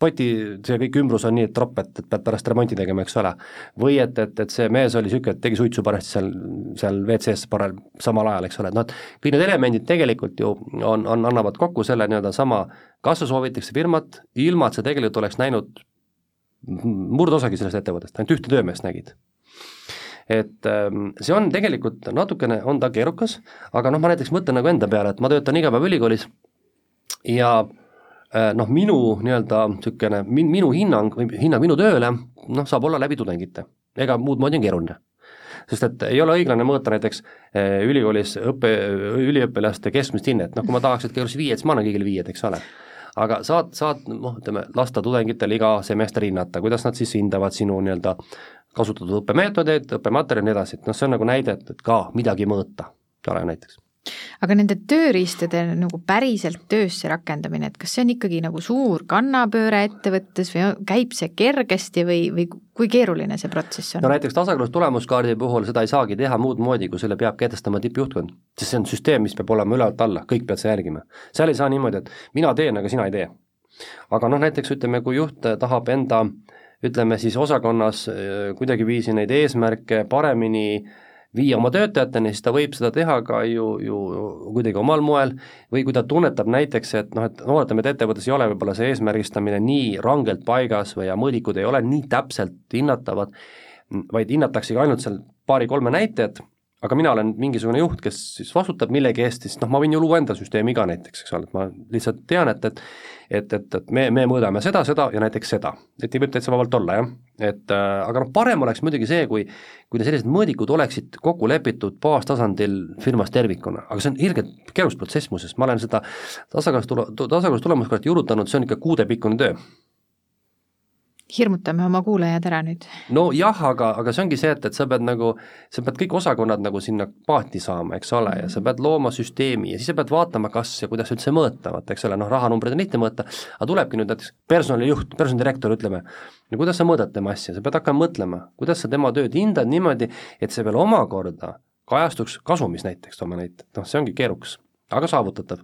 poti, see kõik ümbrus on nii, et tropp, et, et pead pärast remonti tegema, eks ole. või et, et, et see mees oli niisugune, et tegi suitsu parajasti seal, seal WC-s parajal, samal ajal, eks ole, et noh, et kõik need elemendid tegelikult ju on, on, annavad kokku selle nii-öelda sama, kas sa soovitakse firmat, ilma et sa tegelikult oleks näinud murdosagi sellest ettevõttest, ainult ühte töömeest nägid et ähm, see on tegelikult natukene, on ta keerukas, aga noh, ma näiteks mõtlen nagu enda peale, et ma töötan iga päev ülikoolis ja äh, noh, minu nii-öelda niisugune, minu hinnang või hinnang minu tööle noh, saab olla läbi tudengite, ega muud moodi on keeruline. Sest et ei ole õiglane mõõta näiteks äh, ülikoolis õppe, üliõpilaste keskmist hinnet, noh kui ma tahaks, et keerulis viied, siis ma annan kõigile viied, eks ole. Aga saad, saad noh, ütleme, lasta tudengitel iga semester hinnata, kuidas nad siis hindavad sinu nii-öelda kasutatud õppemeetodeid, õppematerjali ja nii edasi, et noh, see on nagu näide, et, et ka midagi mõõta, eks ole näiteks aga nende tööriistade nagu päriselt töösse rakendamine, et kas see on ikkagi nagu suur kannapööre ettevõttes või käib see kergesti või, või kui keeruline see protsess on? no näiteks tasakaalus tulemuskaardi puhul seda ei saagi teha muud moodi, kui selle peab kehtestama tippjuhtkond. sest see on süsteem, mis peab olema ülevalt alla, kõik peavad seda jälgima. seal ei saa niimoodi, et mina teen, aga sina ei tee. aga noh, näiteks ütleme, kui juht tahab enda ütleme siis osakonnas äh, kuidagiviisi neid eesmärke paremini äh, viia oma töötajateni, siis ta võib seda teha ka ju, ju kuidagi omal moel. Või kui ta tunnetab näiteks, et noh, et oletame, et ettevõttes ei ole võib-olla see eesmärgistamine nii rangelt paigas või ja mõõdikud ei ole nii täpselt hinnatavad, vaid hinnataksegi ainult seal paari-kolme näitajat, aga mina olen mingisugune juht, kes siis vastutab millegi eest, siis noh, ma võin ju luua enda süsteemi ka näiteks, eks ole, et ma lihtsalt tean, et, et et, et, et me, me mõõdame seda, seda ja näiteks seda, et võib täitsa vabalt olla, jah. et äh, aga noh, parem oleks muidugi see, kui kui sellised mõõdikud oleksid kokku lepitud baastasandil firmas tervikuna, aga see on ilgelt keerulist protsess muuseas, ma olen seda tasakaalus tule-, tasakaalus tulemuskaarti juurutanud, see on ikka kuudepikkune töö hirmutame oma kuulajad ära nüüd. nojah, aga, aga see ongi see, et, et sa pead nagu, sa pead kõik osakonnad nagu sinna paati saama, eks ole, ja sa pead looma süsteemi ja siis sa pead vaatama, kas ja kuidas üldse mõõta, vaata eks ole, noh, rahanumbreid on lihtne mõõta, aga tulebki nüüd näiteks personalijuht, personalidirektor, ütleme, no kuidas sa mõõdad tema asja, sa pead hakkama mõtlema, kuidas sa tema tööd hindad niimoodi, et see veel omakorda kajastuks kasumis näiteks, toome näite, noh, see ongi keerukas, aga saavutatav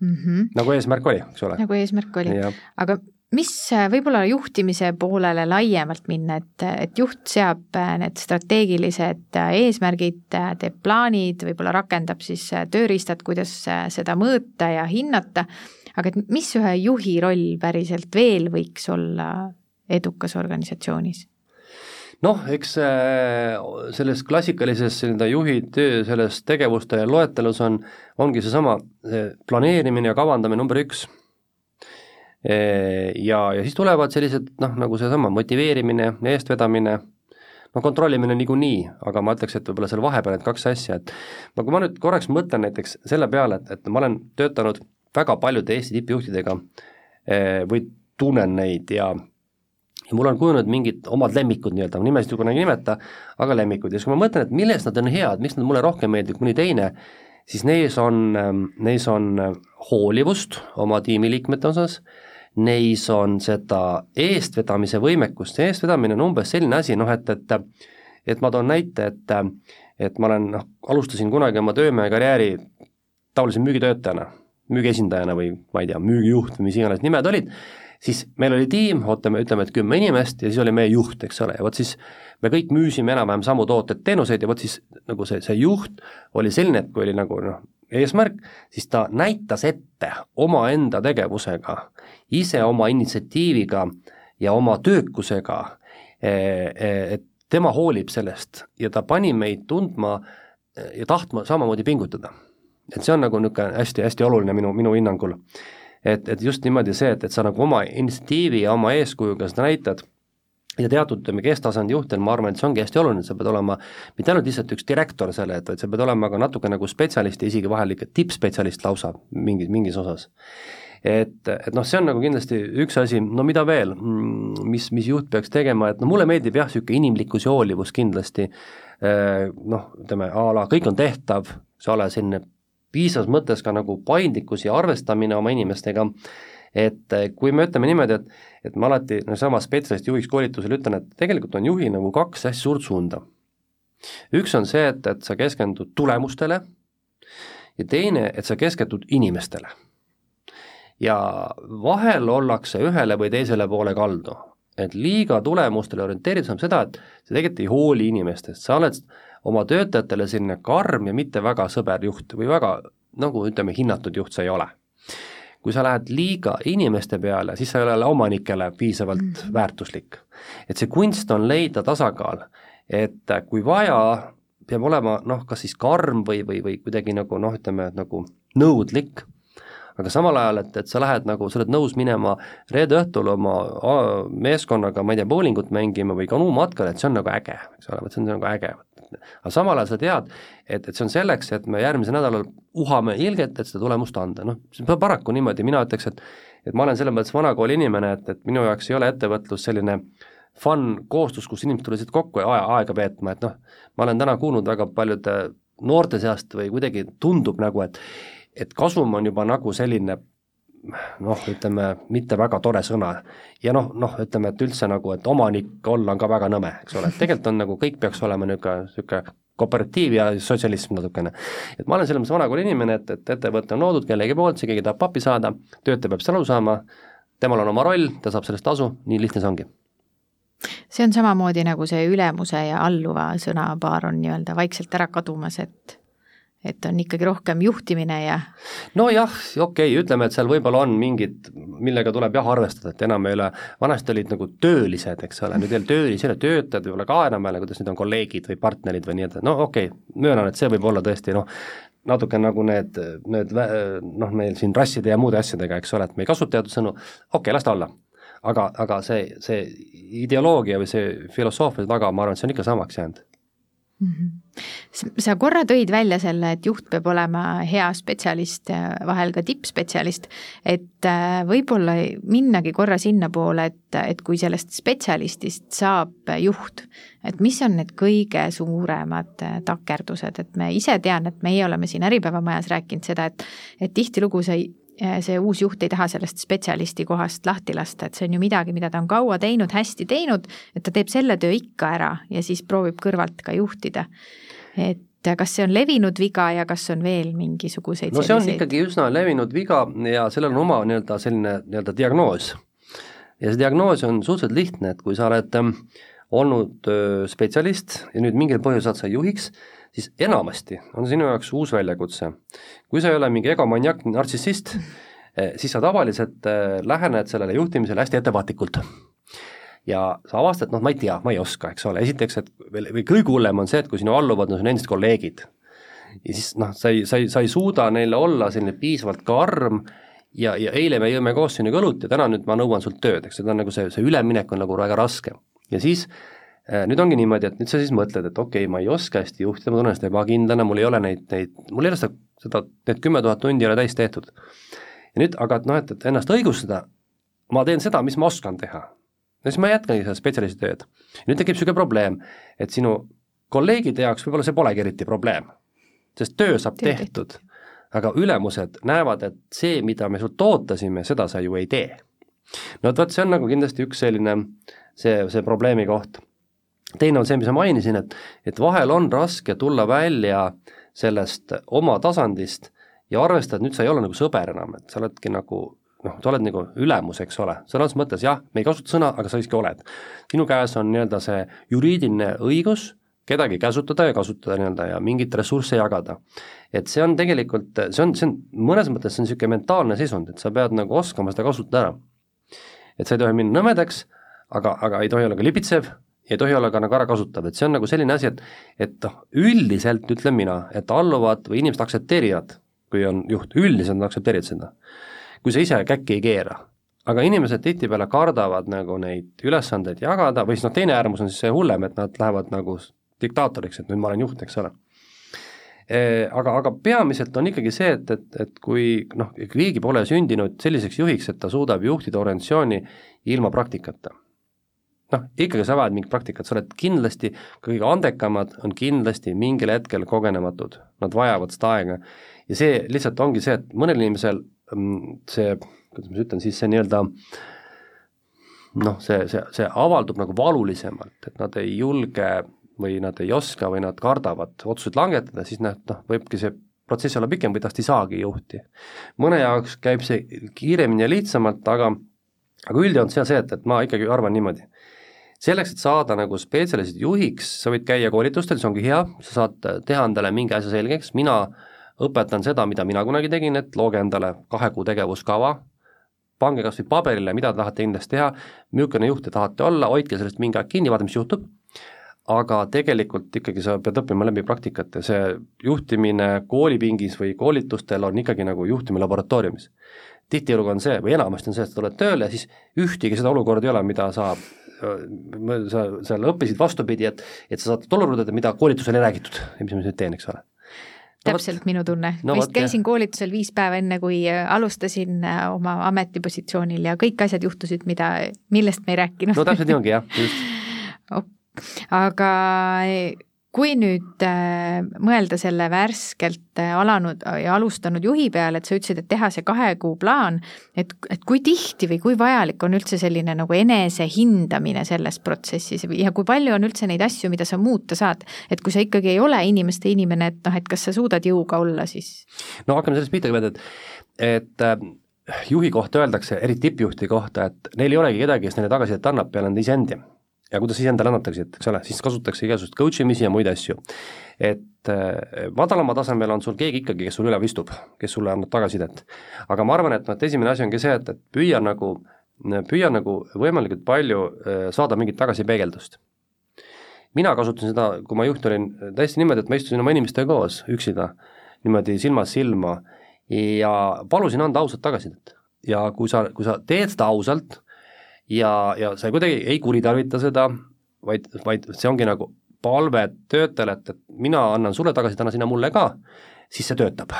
mm. -hmm. nagu eesmärk oli, eks ole. nagu eesmärk oli, aga mis äh, võib-olla juhtimise poolele laiemalt minna, et, et juht seab äh, need strateegilised äh, eesmärgid, teeb plaanid, võib-olla rakendab siis tööriistad, kuidas seda mõõta ja hinnata, aga et mis ühe juhi roll päriselt veel võiks olla edukas organisatsioonis? noh, eks selles klassikalises nii-öelda juhi töö selles tegevuste loetelus on, ongi seesama see planeerimine ja kavandamine number üks ja, ja siis tulevad sellised noh, nagu seesama motiveerimine, eestvedamine, no kontrollimine niikuinii, aga ma ütleks, et võib-olla seal vahepeal need kaks asja, et no kui ma nüüd korraks mõtlen näiteks selle peale, et, et ma olen töötanud väga paljude Eesti tippjuhtidega või tunnen neid ja ja mul on kujunenud mingid omad lemmikud nii-öelda, nimesid ju kunagi ei nimeta, aga lemmikud. Ja siis kui ma mõtlen, et milles nad on head, miks nad mulle rohkem meeldivad kui mõni teine, siis neis on, neis on hoolivust oma tiimiliikmete osas, neis on seda eestvedamise võimekust, see eestvedamine on umbes selline asi, noh et, et et ma toon näite, et et ma olen noh, alustasin kunagi oma töömehe karjääri tavalise müügitöötajana, müügiesindajana või ma ei tea, müügijuht või mis iganes nimed olid, siis meil oli tiim, ootame, ütleme, et kümme inimest ja siis oli meie juht, eks ole, ja vot siis me kõik müüsime enam-vähem samu tooteid-teenuseid ja vot siis nagu see, see juht oli selline, et kui oli nagu noh, eesmärk, siis ta näitas ette omaenda tegevusega, ise oma initsiatiiviga ja oma töökusega, e, e, et tema hoolib sellest ja ta pani meid tundma ja tahtma samamoodi pingutada. et see on nagu niisugune hästi-hästi oluline minu, minu hinnangul. Et, et just niimoodi see, et, et sa nagu oma initsiatiivi ja oma eeskujuga seda näitad ja teatud, ütleme, kesktasandi juhtidel ma arvan, et see ongi hästi oluline, sa pead olema mitte ainult lihtsalt üks direktor selle, et vaid sa pead olema ka natuke nagu spetsialist ja isegi vahel ikka tippspetsialist lausa mingis, mingis osas. et, et noh, see on nagu kindlasti üks asi, no mida veel, mm, mis, mis juht peaks tegema, et no mulle meeldib jah, niisugune inimlikkus ja hoolivus kindlasti, äh, noh, ütleme a la kõik on tehtav, eks ole, selline piisavas mõttes ka nagu paindlikkus ja arvestamine oma inimestega, et eh, kui me ütleme niimoodi, et et ma alati no sama spetsialisti juhiks koolitusel ütlen, et tegelikult on juhi nagu kaks hästi suurt suunda. üks on see, et, et sa keskendud tulemustele ja teine, et sa keskendud inimestele. ja vahel ollakse ühele või teisele poole kaldu, et liiga tulemustele orienteeritud on seda, et sa tegelikult ei hooli inimestest, sa oled oma töötajatele selline karm ja mitte väga sõber juht või väga nagu ütleme, hinnatud juht sa ei ole kui sa lähed liiga inimeste peale, siis sa ei ole omanikele piisavalt mm -hmm. väärtuslik. et see kunst on leida tasakaal, et kui vaja, peab olema noh, kas siis karm või, või, või kuidagi nagu noh, ütleme nagu nõudlik, aga samal ajal, et, et sa lähed nagu, sa oled nõus minema reede õhtul oma meeskonnaga, ma ei tea, bowlingut mängima või kanuumatkale, et see on nagu äge, eks ole, vot see on nagu äge, aga samal ajal sa tead, et, et see on selleks, et me järgmisel nädalal uhame ilgelt, et seda tulemust anda, noh, see on paraku niimoodi, mina ütleks, et et ma olen selles mõttes vanakooli inimene, et, et minu jaoks ei ole ettevõtlus selline fun koostus, kus inimesed tulevad kokku ja aja, aega veetma, et noh, ma olen täna kuulnud väga paljude noorte seast või kuidagi tundub nagu, et et kasum on juba nagu selline noh, ütleme, mitte väga tore sõna. ja noh, noh, ütleme, et üldse nagu, et omanik olla on ka väga nõme, eks ole, et tegelikult on nagu kõik peaks olema niisugune, niisugune kooperatiiv ja sotsialism natukene. et ma olen selles mõttes vanakooli inimene, et, et ettevõte on loodud kellegi poolt, see keegi tahab pappi saada, töötaja peab seda aru saama, temal on oma roll, ta saab sellest tasu, nii lihtne see ongi see on samamoodi nagu see ülemuse ja alluva sõnapaar on nii-öelda vaikselt ära kadumas, et et on ikkagi rohkem juhtimine ja nojah, okei okay,, ütleme, et seal võib-olla on mingid, millega tuleb jah arvestada, et enam ei ole, vanasti olid nagu töölised, eks ole, nüüd ei ole töölisi, ei ole töötajad võib-olla ka enam jälle, kuidas nüüd on kolleegid või partnerid või nii edasi, no okei okay,, möönan, et see võib olla tõesti noh, natuke nagu need, need noh, meil siin rasside ja muude asjadega, eks ole, et me ei kasuta teatud sõnu, okei okay,, las ta olla. aga, aga see, see ideoloogia või see filosoofia taga, ma arvan, et see on ikka samaks jäänud mm. -hmm. Sa korra tõid välja selle, et juht peab olema hea spetsialist, vahel ka tippspetsialist, et äh, võib-olla minnagi korra sinnapoole, et, et kui sellest spetsialistist saab juht, et mis on need kõige suuremad äh, takerdused, et me ise tean, et meie oleme siin Äripäeva majas rääkinud seda, et et tihtilugu see see uus juht ei taha sellest spetsialisti kohast lahti lasta, et see on ju midagi, mida ta on kaua teinud, hästi teinud, et ta teeb selle töö ikka ära ja siis proovib kõrvalt ka juhtida. Et kas see on levinud viga ja kas on veel mingisuguseid no see on selliseid... ikkagi üsna levinud viga ja sellel on oma nii-öelda selline nii-öelda diagnoos. ja see diagnoos on suhteliselt lihtne, et kui sa oled ähm, olnud spetsialist ja nüüd mingil põhjusel sa juhiks, siis enamasti on sinu jaoks uus väljakutse. kui sa ei ole mingi egomaniak, nartsissist, eh, siis sa tavaliselt eh, lähened sellele juhtimisele hästi ettevaatlikult. Ja sa avastad, noh, ma ei tea, ma ei oska, eks ole, esiteks, et või kõige hullem on see, et kui sinu alluvad on sinu endised kolleegid, ja siis noh, sa ei, sa ei, sa ei suuda neile olla selline piisavalt karm ja, ja eile me jõime koos sinuga õlut ja täna nüüd ma nõuan sult tööd, eks, seda on nagu see, see üleminek on nagu väga raske. ja siis Äh, nüüd ongi niimoodi, et nüüd sa siis mõtled, et okei okay,, ma ei oska hästi juhtida, ma tunnen ennast ebakindlana, mul ei ole neid, neid, mul ei ole seda, seda, need kümme tuhat tundi ei ole täis tehtud. ja nüüd, aga et noh, et, et ennast õigustada, ma teen seda, mis ma oskan teha. Ja siis ma jätkangi seda spetsialisti tööd. nüüd tekib niisugune probleem, et sinu kolleegide jaoks võib-olla see polegi eriti probleem, sest töö saab Tee tehtud, aga ülemused näevad, et see, mida me sult ootasime, seda sa ju ei tee. no vot, see on nagu kindlasti üks selline see, see probleemi koht teine on see, mis ma mainisin, et, et vahel on raske tulla välja sellest oma tasandist ja arvestada, et nüüd sa ei ole nagu sõber enam, et sa oledki nagu noh, sa oled nagu ülemus, eks ole, sõnas mõttes jah, me ei kasuta sõna, aga sa siiski oled. sinu käes on nii-öelda see juriidiline õigus kedagi käsutada ja kasutada nii-öelda ja mingeid ressursse jagada. et see on tegelikult, see on, see on, mõnes mõttes see on niisugune mentaalne seisund, et sa pead nagu oskama seda kasutada ära. et sa ei tohi minna nõmedaks, aga, aga ei tohi olla ka lipitsev, ei tohi olla ka nagu ärakasutav, et see on nagu selline asi, et et noh, üldiselt ütlen mina, et alluvad või inimesed aktsepteerivad, kui on juht, üldiselt nad aktsepteerivad seda. Kui sa ise käkki ei keera. aga inimesed tihtipeale kardavad nagu neid ülesandeid jagada või siis noh, teine äärmus on siis see hullem, et nad lähevad nagu diktaatoriks, et nüüd ma olen juht, eks ole aga, aga peamiselt on ikkagi see, et, et, et kui noh, keegi pole sündinud selliseks juhiks, et ta suudab juhtida organisatsiooni ilma praktikata noh, ikkagi sa vajad mingit praktikat, sa oled kindlasti, kõige andekamad on kindlasti mingil hetkel kogenematud, nad vajavad seda aega. ja see lihtsalt ongi see, et mõnel inimesel see, kuidas ma ütlen siis, see nii-öelda noh, see, see, see avaldub nagu valulisemalt, et nad ei julge või nad ei oska või nad kardavad otsuseid langetada, siis noh, noh, võibki see protsess olla pikem või tast ei saagi juhti. mõne jaoks käib see kiiremini ja lihtsamalt, aga aga üldjoont on see, et, et ma ikkagi arvan niimoodi selleks, et saada nagu spetsialistid juhiks, sa võid käia koolitustel, see ongi hea, sa saad teha endale mingi asja selgeks, mina õpetan seda, mida mina kunagi tegin, et looge endale kahe kuu tegevuskava, pange kas või paberile, mida te tahate kindlasti teha, milline juht te tahate olla, hoidke sellest mingi aeg kinni, vaadake, mis juhtub, aga tegelikult ikkagi sa pead õppima läbi praktikat ja see juhtimine koolipingis või koolitustel on ikkagi nagu juhtimine laboratooriumis. tihtilugu on see, või enamasti on see, et sa tuled tööle ja siis ühtegi seda olukorda ei ole, mida sa sa seal õppisid vastupidi, et, et sa saad tolerdada, mida koolitusel ei räägitud. Ja mis ma nüüd teen, eks ole täpselt minu tunne no,. vist käisin koolitusel viis päeva enne, kui äh, alustasin äh, oma ametipositsioonil ja kõik asjad juhtusid, mida, millest me ei rääkinud. no täpselt nii ongi jah, just [LAUGHS] aga kui nüüd äh, mõelda selle värskelt äh, alanud ja alustanud juhi peale, et sa ütlesid, et teha see kahe kuu plaan, et, et kui tihti või kui vajalik on üldse selline nagu enesehindamine selles protsessis ja kui palju on üldse neid asju, mida sa muuta saad, et kui sa ikkagi ei ole inimeste inimene, et noh, et kas sa suudad jõuga olla siis? no hakkame sellest pihta kõigepealt, et, et äh, juhi kohta öeldakse, eriti tippjuhtide kohta, et neil ei olegi kedagi, kes neile tagasisidet annab peale nende iseendi ja kuidas iseendale annatakse, et eks ole, siis kasutatakse igasugust coach imisi ja muid asju. et äh, madalama tasemel on sul keegi ikkagi, kes sul üleval istub, kes sulle annab tagasisidet. aga ma arvan, et noh, et esimene asi ongi see, et, et püüa nagu, püüa nagu võimalikult palju äh, saada mingit tagasipeegeldust. mina kasutasin seda, kui ma juht olin, täiesti niimoodi, et ma istusin oma inimestega koos üksida, niimoodi silmast silma ja palusin anda ausat tagasisidet. ja kui sa, kui sa teed seda ausalt, ja, ja sa kuidagi ei kuritarvita seda, vaid, vaid see ongi nagu palve töötajale, et, et mina annan sulle tagasi, anna sina mulle ka, siis see töötab.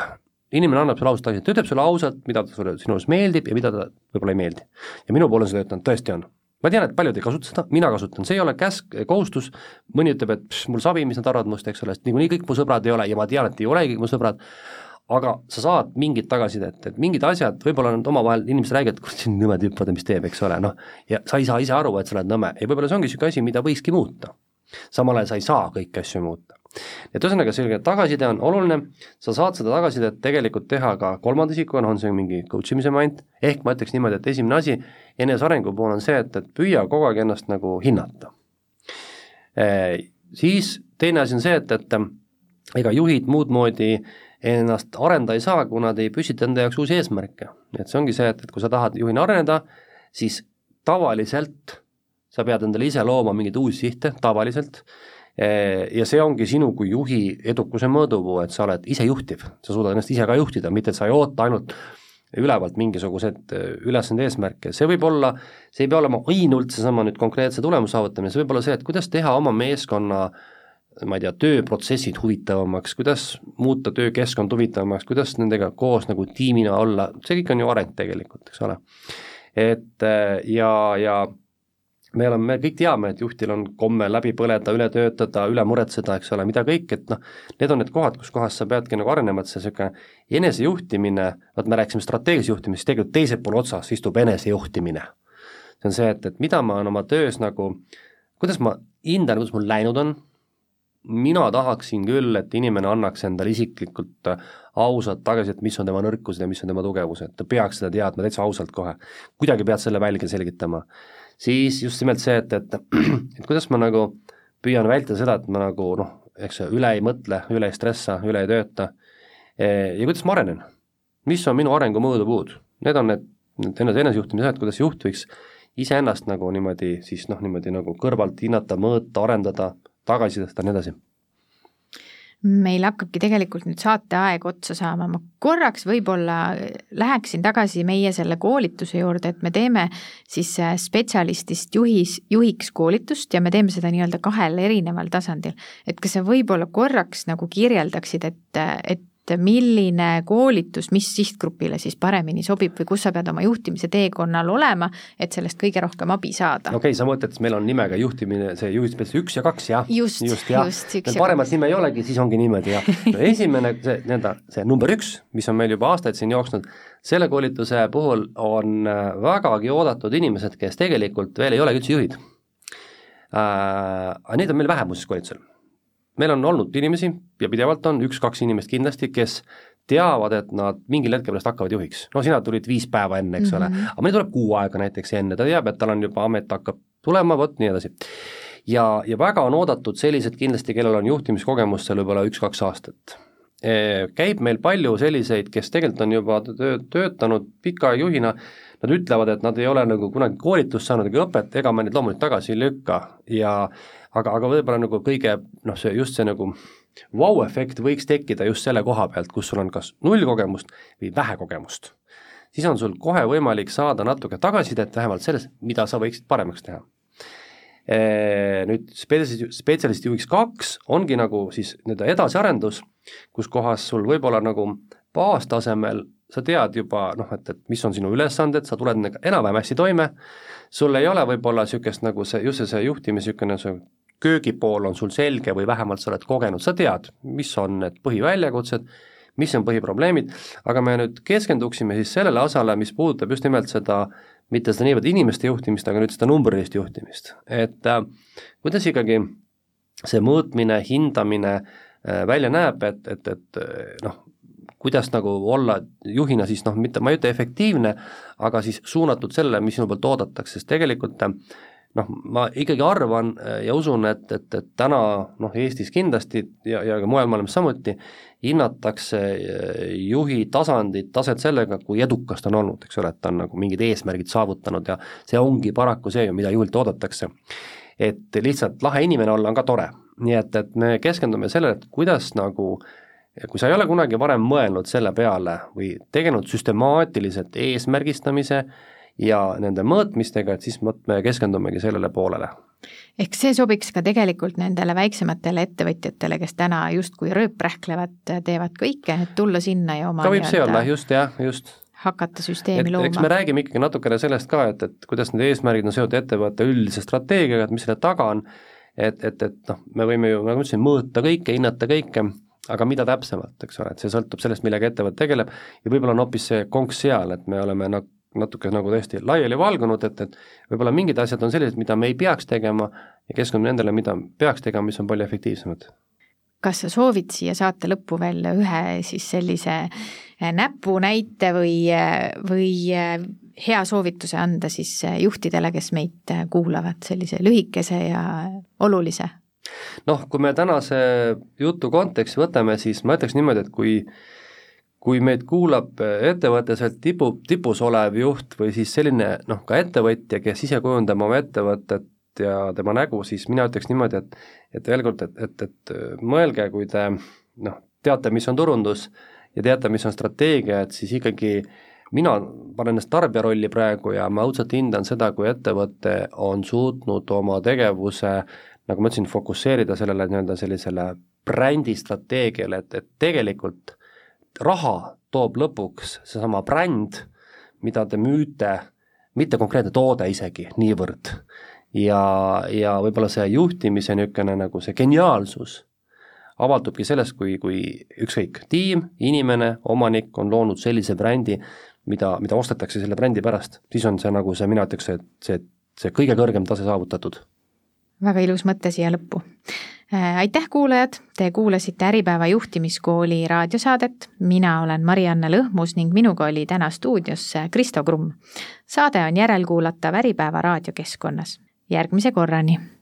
inimene annab sulle ausalt tagasi, ta ütleb sulle ausalt, mida ta sulle sinu arust meeldib ja mida ta võib-olla ei meeldi. ja minu poole on see töötanud, tõesti on. ma tean, et paljud ei kasuta seda, mina kasutan, see ei ole käsk, kohustus, mõni ütleb, et pš, mul sabi, mis nad arvavad must, eks ole, sest niikuinii kõik mu sõbrad ei ole ja ma tean, et ei olegi mu sõbrad, aga sa saad mingit tagasisidet, et mingid asjad, võib-olla nad omavahel, inimesed räägivad, kurat, see on nõme tüüp, vaata mis teeb, eks ole, noh, ja sa ei saa ise aru, et sa oled nõme ja võib-olla see ongi niisugune asi, mida võikski muuta. samal ajal sa ei saa kõiki asju muuta. et ühesõnaga, selline tagasiside on oluline, sa saad seda tagasisidet tegelikult teha ka kolmanda isikuga, on see mingi coach imise moment, ehk ma ütleks niimoodi, et esimene asi enesearengu pool on see, et, et püüa kogu aeg ennast nagu hinnata e,. Siis teine asi on see, et, et ega juhid muud moodi äh, ennast arendada ei saa, kui nad ei püstita enda jaoks uusi eesmärke. et see ongi see, et, et kui sa tahad juhina areneda, siis tavaliselt sa pead endale ise looma mingeid uusi sihte, tavaliselt, ja see ongi sinu kui juhi edukuse mõõdupuu, et sa oled isejuhtiv, sa suudad ennast ise ka juhtida, mitte et sa ei oota ainult ülevalt mingisuguseid ülesande eesmärke, see võib olla, see ei pea olema ainult seesama nüüd konkreetse tulemuse saavutamine, see võib olla see, et kuidas teha oma meeskonna äh, ma ei tea, tööprotsessid huvitavamaks, kuidas muuta töökeskkond huvitavamaks, kuidas nendega koos nagu tiimina olla, see kõik on ju areng tegelikult, eks ole. et äh, ja, ja me oleme, me kõik teame, et juhtil on komme läbi põleda, üle töötada, üle muretseda, eks ole, mida kõik, et noh, need on need kohad, kus kohas sa peadki nagu arenema, et see niisugune enesejuhtimine, vot me rääkisime strateegilise juhtimisest, tegelikult teisel pool otsas istub enesejuhtimine. see on see, et, et mida ma olen oma töös nagu, kuidas ma hindan, kuidas mul läinud on, mina tahaksin küll, et inimene annaks endale isiklikult äh, ausalt tagasisidet, mis on tema nõrkused ja mis on tema tugevused, ta peaks seda teadma täitsa ausalt kohe. kuidagi pead selle välja selgitama. siis just nimelt see, et, et, [CLEARS THROAT] et kuidas ma nagu püüan vältida seda, et ma nagu noh, eks üle ei mõtle, üle ei stressa, üle ei tööta ja kuidas ma arenen. mis on minu arengu mõõdupuud, need on need, need enesejuhtimise asjad, kuidas juht võiks iseennast nagu niimoodi siis noh, niimoodi nagu kõrvalt hinnata, mõõta, arendada tagasisidet ja nii edasi meil hakkabki tegelikult nüüd saateaeg otsa saama, ma korraks võib-olla läheksin tagasi meie selle koolituse juurde, et me teeme siis äh, spetsialistist juhis, juhiks koolitust ja me teeme seda nii-öelda kahel erineval tasandil. et kas sa võib-olla korraks nagu kirjeldaksid, et, et et milline koolitus, mis sihtgrupile siis paremini sobib või kus sa pead oma juhtimise teekonnal olema, et sellest kõige rohkem abi saada. okei okay,, sa mõtled, et meil on nimega juhtimine, see juhtispetsialist üks ja kaks, jah? just, just, just, ja paremat nime ei olegi, siis ongi niimoodi, jah. [LAUGHS] no esimene, see nii-öelda see number üks, mis on meil juba aastaid siin jooksnud, selle koolituse puhul on äh, vägagi oodatud inimesed, kes tegelikult veel ei olegi üldse juhid äh,. Aga neid on meil vähem muuseas koolitusel meil on olnud inimesi ja pidevalt on üks-kaks inimest kindlasti, kes teavad, et nad mingil hetkel pärast hakkavad juhiks. no sina tulid viis päeva enne, eks mm -hmm. ole, mhm. aga meil tuleb kuu aega näiteks enne, ta teab, et tal on juba amet hakkab tulema, vot nii edasi. ja, ja väga on oodatud sellised kindlasti, kellel on juhtimiskogemust seal võib-olla üks-kaks aastat. E, käib meil palju selliseid, kes tegelikult on juba töö, töötanud pika juhina, nad ütlevad, et nad ei ole nagu kunagi koolitust saanud ega õpet, ega ma neid loomulikult tagasi ei lükka ja aga, aga võib-olla nagu kõige noh, see just see nagu vau-efekt võiks tekkida just selle koha pealt, kus sul on kas null kogemust või vähe kogemust. siis on sul kohe võimalik saada natuke tagasisidet vähemalt selles, mida sa võiksid paremaks teha. Nüüd spetsialisti, spetsialisti juhiks kaks ongi nagu siis nii-öelda edasiarendus, kus kohas sul võib-olla nagu baastasemel sa tead juba noh, et, et mis on sinu ülesanded, sa tuled nendega enam-vähem hästi toime, sul ei ole võib-olla niisugust nagu see, just see, see juhtimise niisugune köögipool on sul selge või vähemalt sa oled kogenud, sa tead, mis on need põhiväljakutsed, mis on põhiprobleemid, aga me nüüd keskenduksime siis sellele osale, mis puudutab just nimelt seda, mitte seda niivõrd inimeste juhtimist, aga nüüd seda numbrilist juhtimist, et äh, kuidas ikkagi see mõõtmine, hindamine äh, välja näeb, et, et, et äh, noh, kuidas nagu olla juhina siis noh, mitte, ma ei ütle efektiivne, aga siis suunatud sellele, mis sinu poolt oodatakse, sest tegelikult äh, noh, ma ikkagi arvan äh, ja usun, et, et, et täna noh, Eestis kindlasti ja, ja ka mujal maailmas samuti, hinnatakse äh, juhi tasandit, taset sellega, kui edukas ta on olnud, eks ole, et ta on nagu mingid eesmärgid saavutanud ja see ongi paraku see, mida juhilt oodatakse. et lihtsalt lahe inimene olla on ka tore, nii et, et me keskendume sellele, et kuidas nagu kui sa ei ole kunagi varem mõelnud selle peale või tegelenud süstemaatiliselt eesmärgistamise, ja nende mõõtmistega, et siis vot me keskendumegi sellele poolele. ehk see sobiks ka tegelikult nendele väiksematele ettevõtjatele, kes täna justkui rööprähklevad, teevad kõike, et tulla sinna ja oma ka võib see olla, just jah, just hakata süsteemi et, looma. eks me räägime ikkagi natukene sellest ka, et, et kuidas need eesmärgid on seotud ettevõtte üldise strateegiaga, et mis selle taga on, et, et, et noh, me võime ju, nagu ma ütlesin, mõõta kõike, hinnata kõike, aga mida täpsemalt, eks ole, et see sõltub sellest, millega ettevõte tegeleb ja võib-olla on hoopis see konks seal, et me oleme nagu natuke nagu tõesti laiali valgunud, et, et võib-olla mingid asjad on sellised, mida me ei peaks tegema ja keskendume nendele, mida peaks tegema, mis on palju efektiivsemad. kas sa soovid siia saate lõppu veel ühe siis sellise eh, näpunäite või, eh, või eh, hea soovituse anda siis juhtidele, kes meid kuulavad, sellise lühikese ja olulise? noh, kui me tänase jutu konteksti võtame, siis ma ütleks niimoodi, et kui kui meid kuulab ettevõttes veel tipu, tipus olev juht või siis selline noh, ka ettevõtja, kes ise kujundab oma ettevõtet ja tema nägu, siis mina ütleks niimoodi, et et veel kord, et, et, et mõelge, kui te noh, teate, mis on turundus ja teate, mis on strateegia, et siis ikkagi mina panen ennast tarbija rolli praegu ja ma õudselt hindan seda, kui ettevõte on suutnud oma tegevuse nagu ma ütlesin, fokusseerida sellele nii-öelda sellisele brändistrateegiale, et, et tegelikult raha toob lõpuks seesama bränd, mida te müüte, mitte konkreetne toode isegi niivõrd. ja, ja võib-olla see juhtimise niisugune nagu see geniaalsus avaldubki sellest, kui, kui ükskõik, tiim, inimene, omanik on loonud sellise brändi, mida, mida ostetakse selle brändi pärast, siis on see nagu see, mina ütleks, et see, see kõige kõrgem tase saavutatud. väga ilus mõte siia lõppu aitäh, kuulajad, te kuulasite Äripäeva juhtimiskooli raadiosaadet, mina olen Marianne Lõhmus ning minuga oli täna stuudios Kristo Krumm. saade on järelkuulatav Äripäeva raadiokeskkonnas. järgmise korrani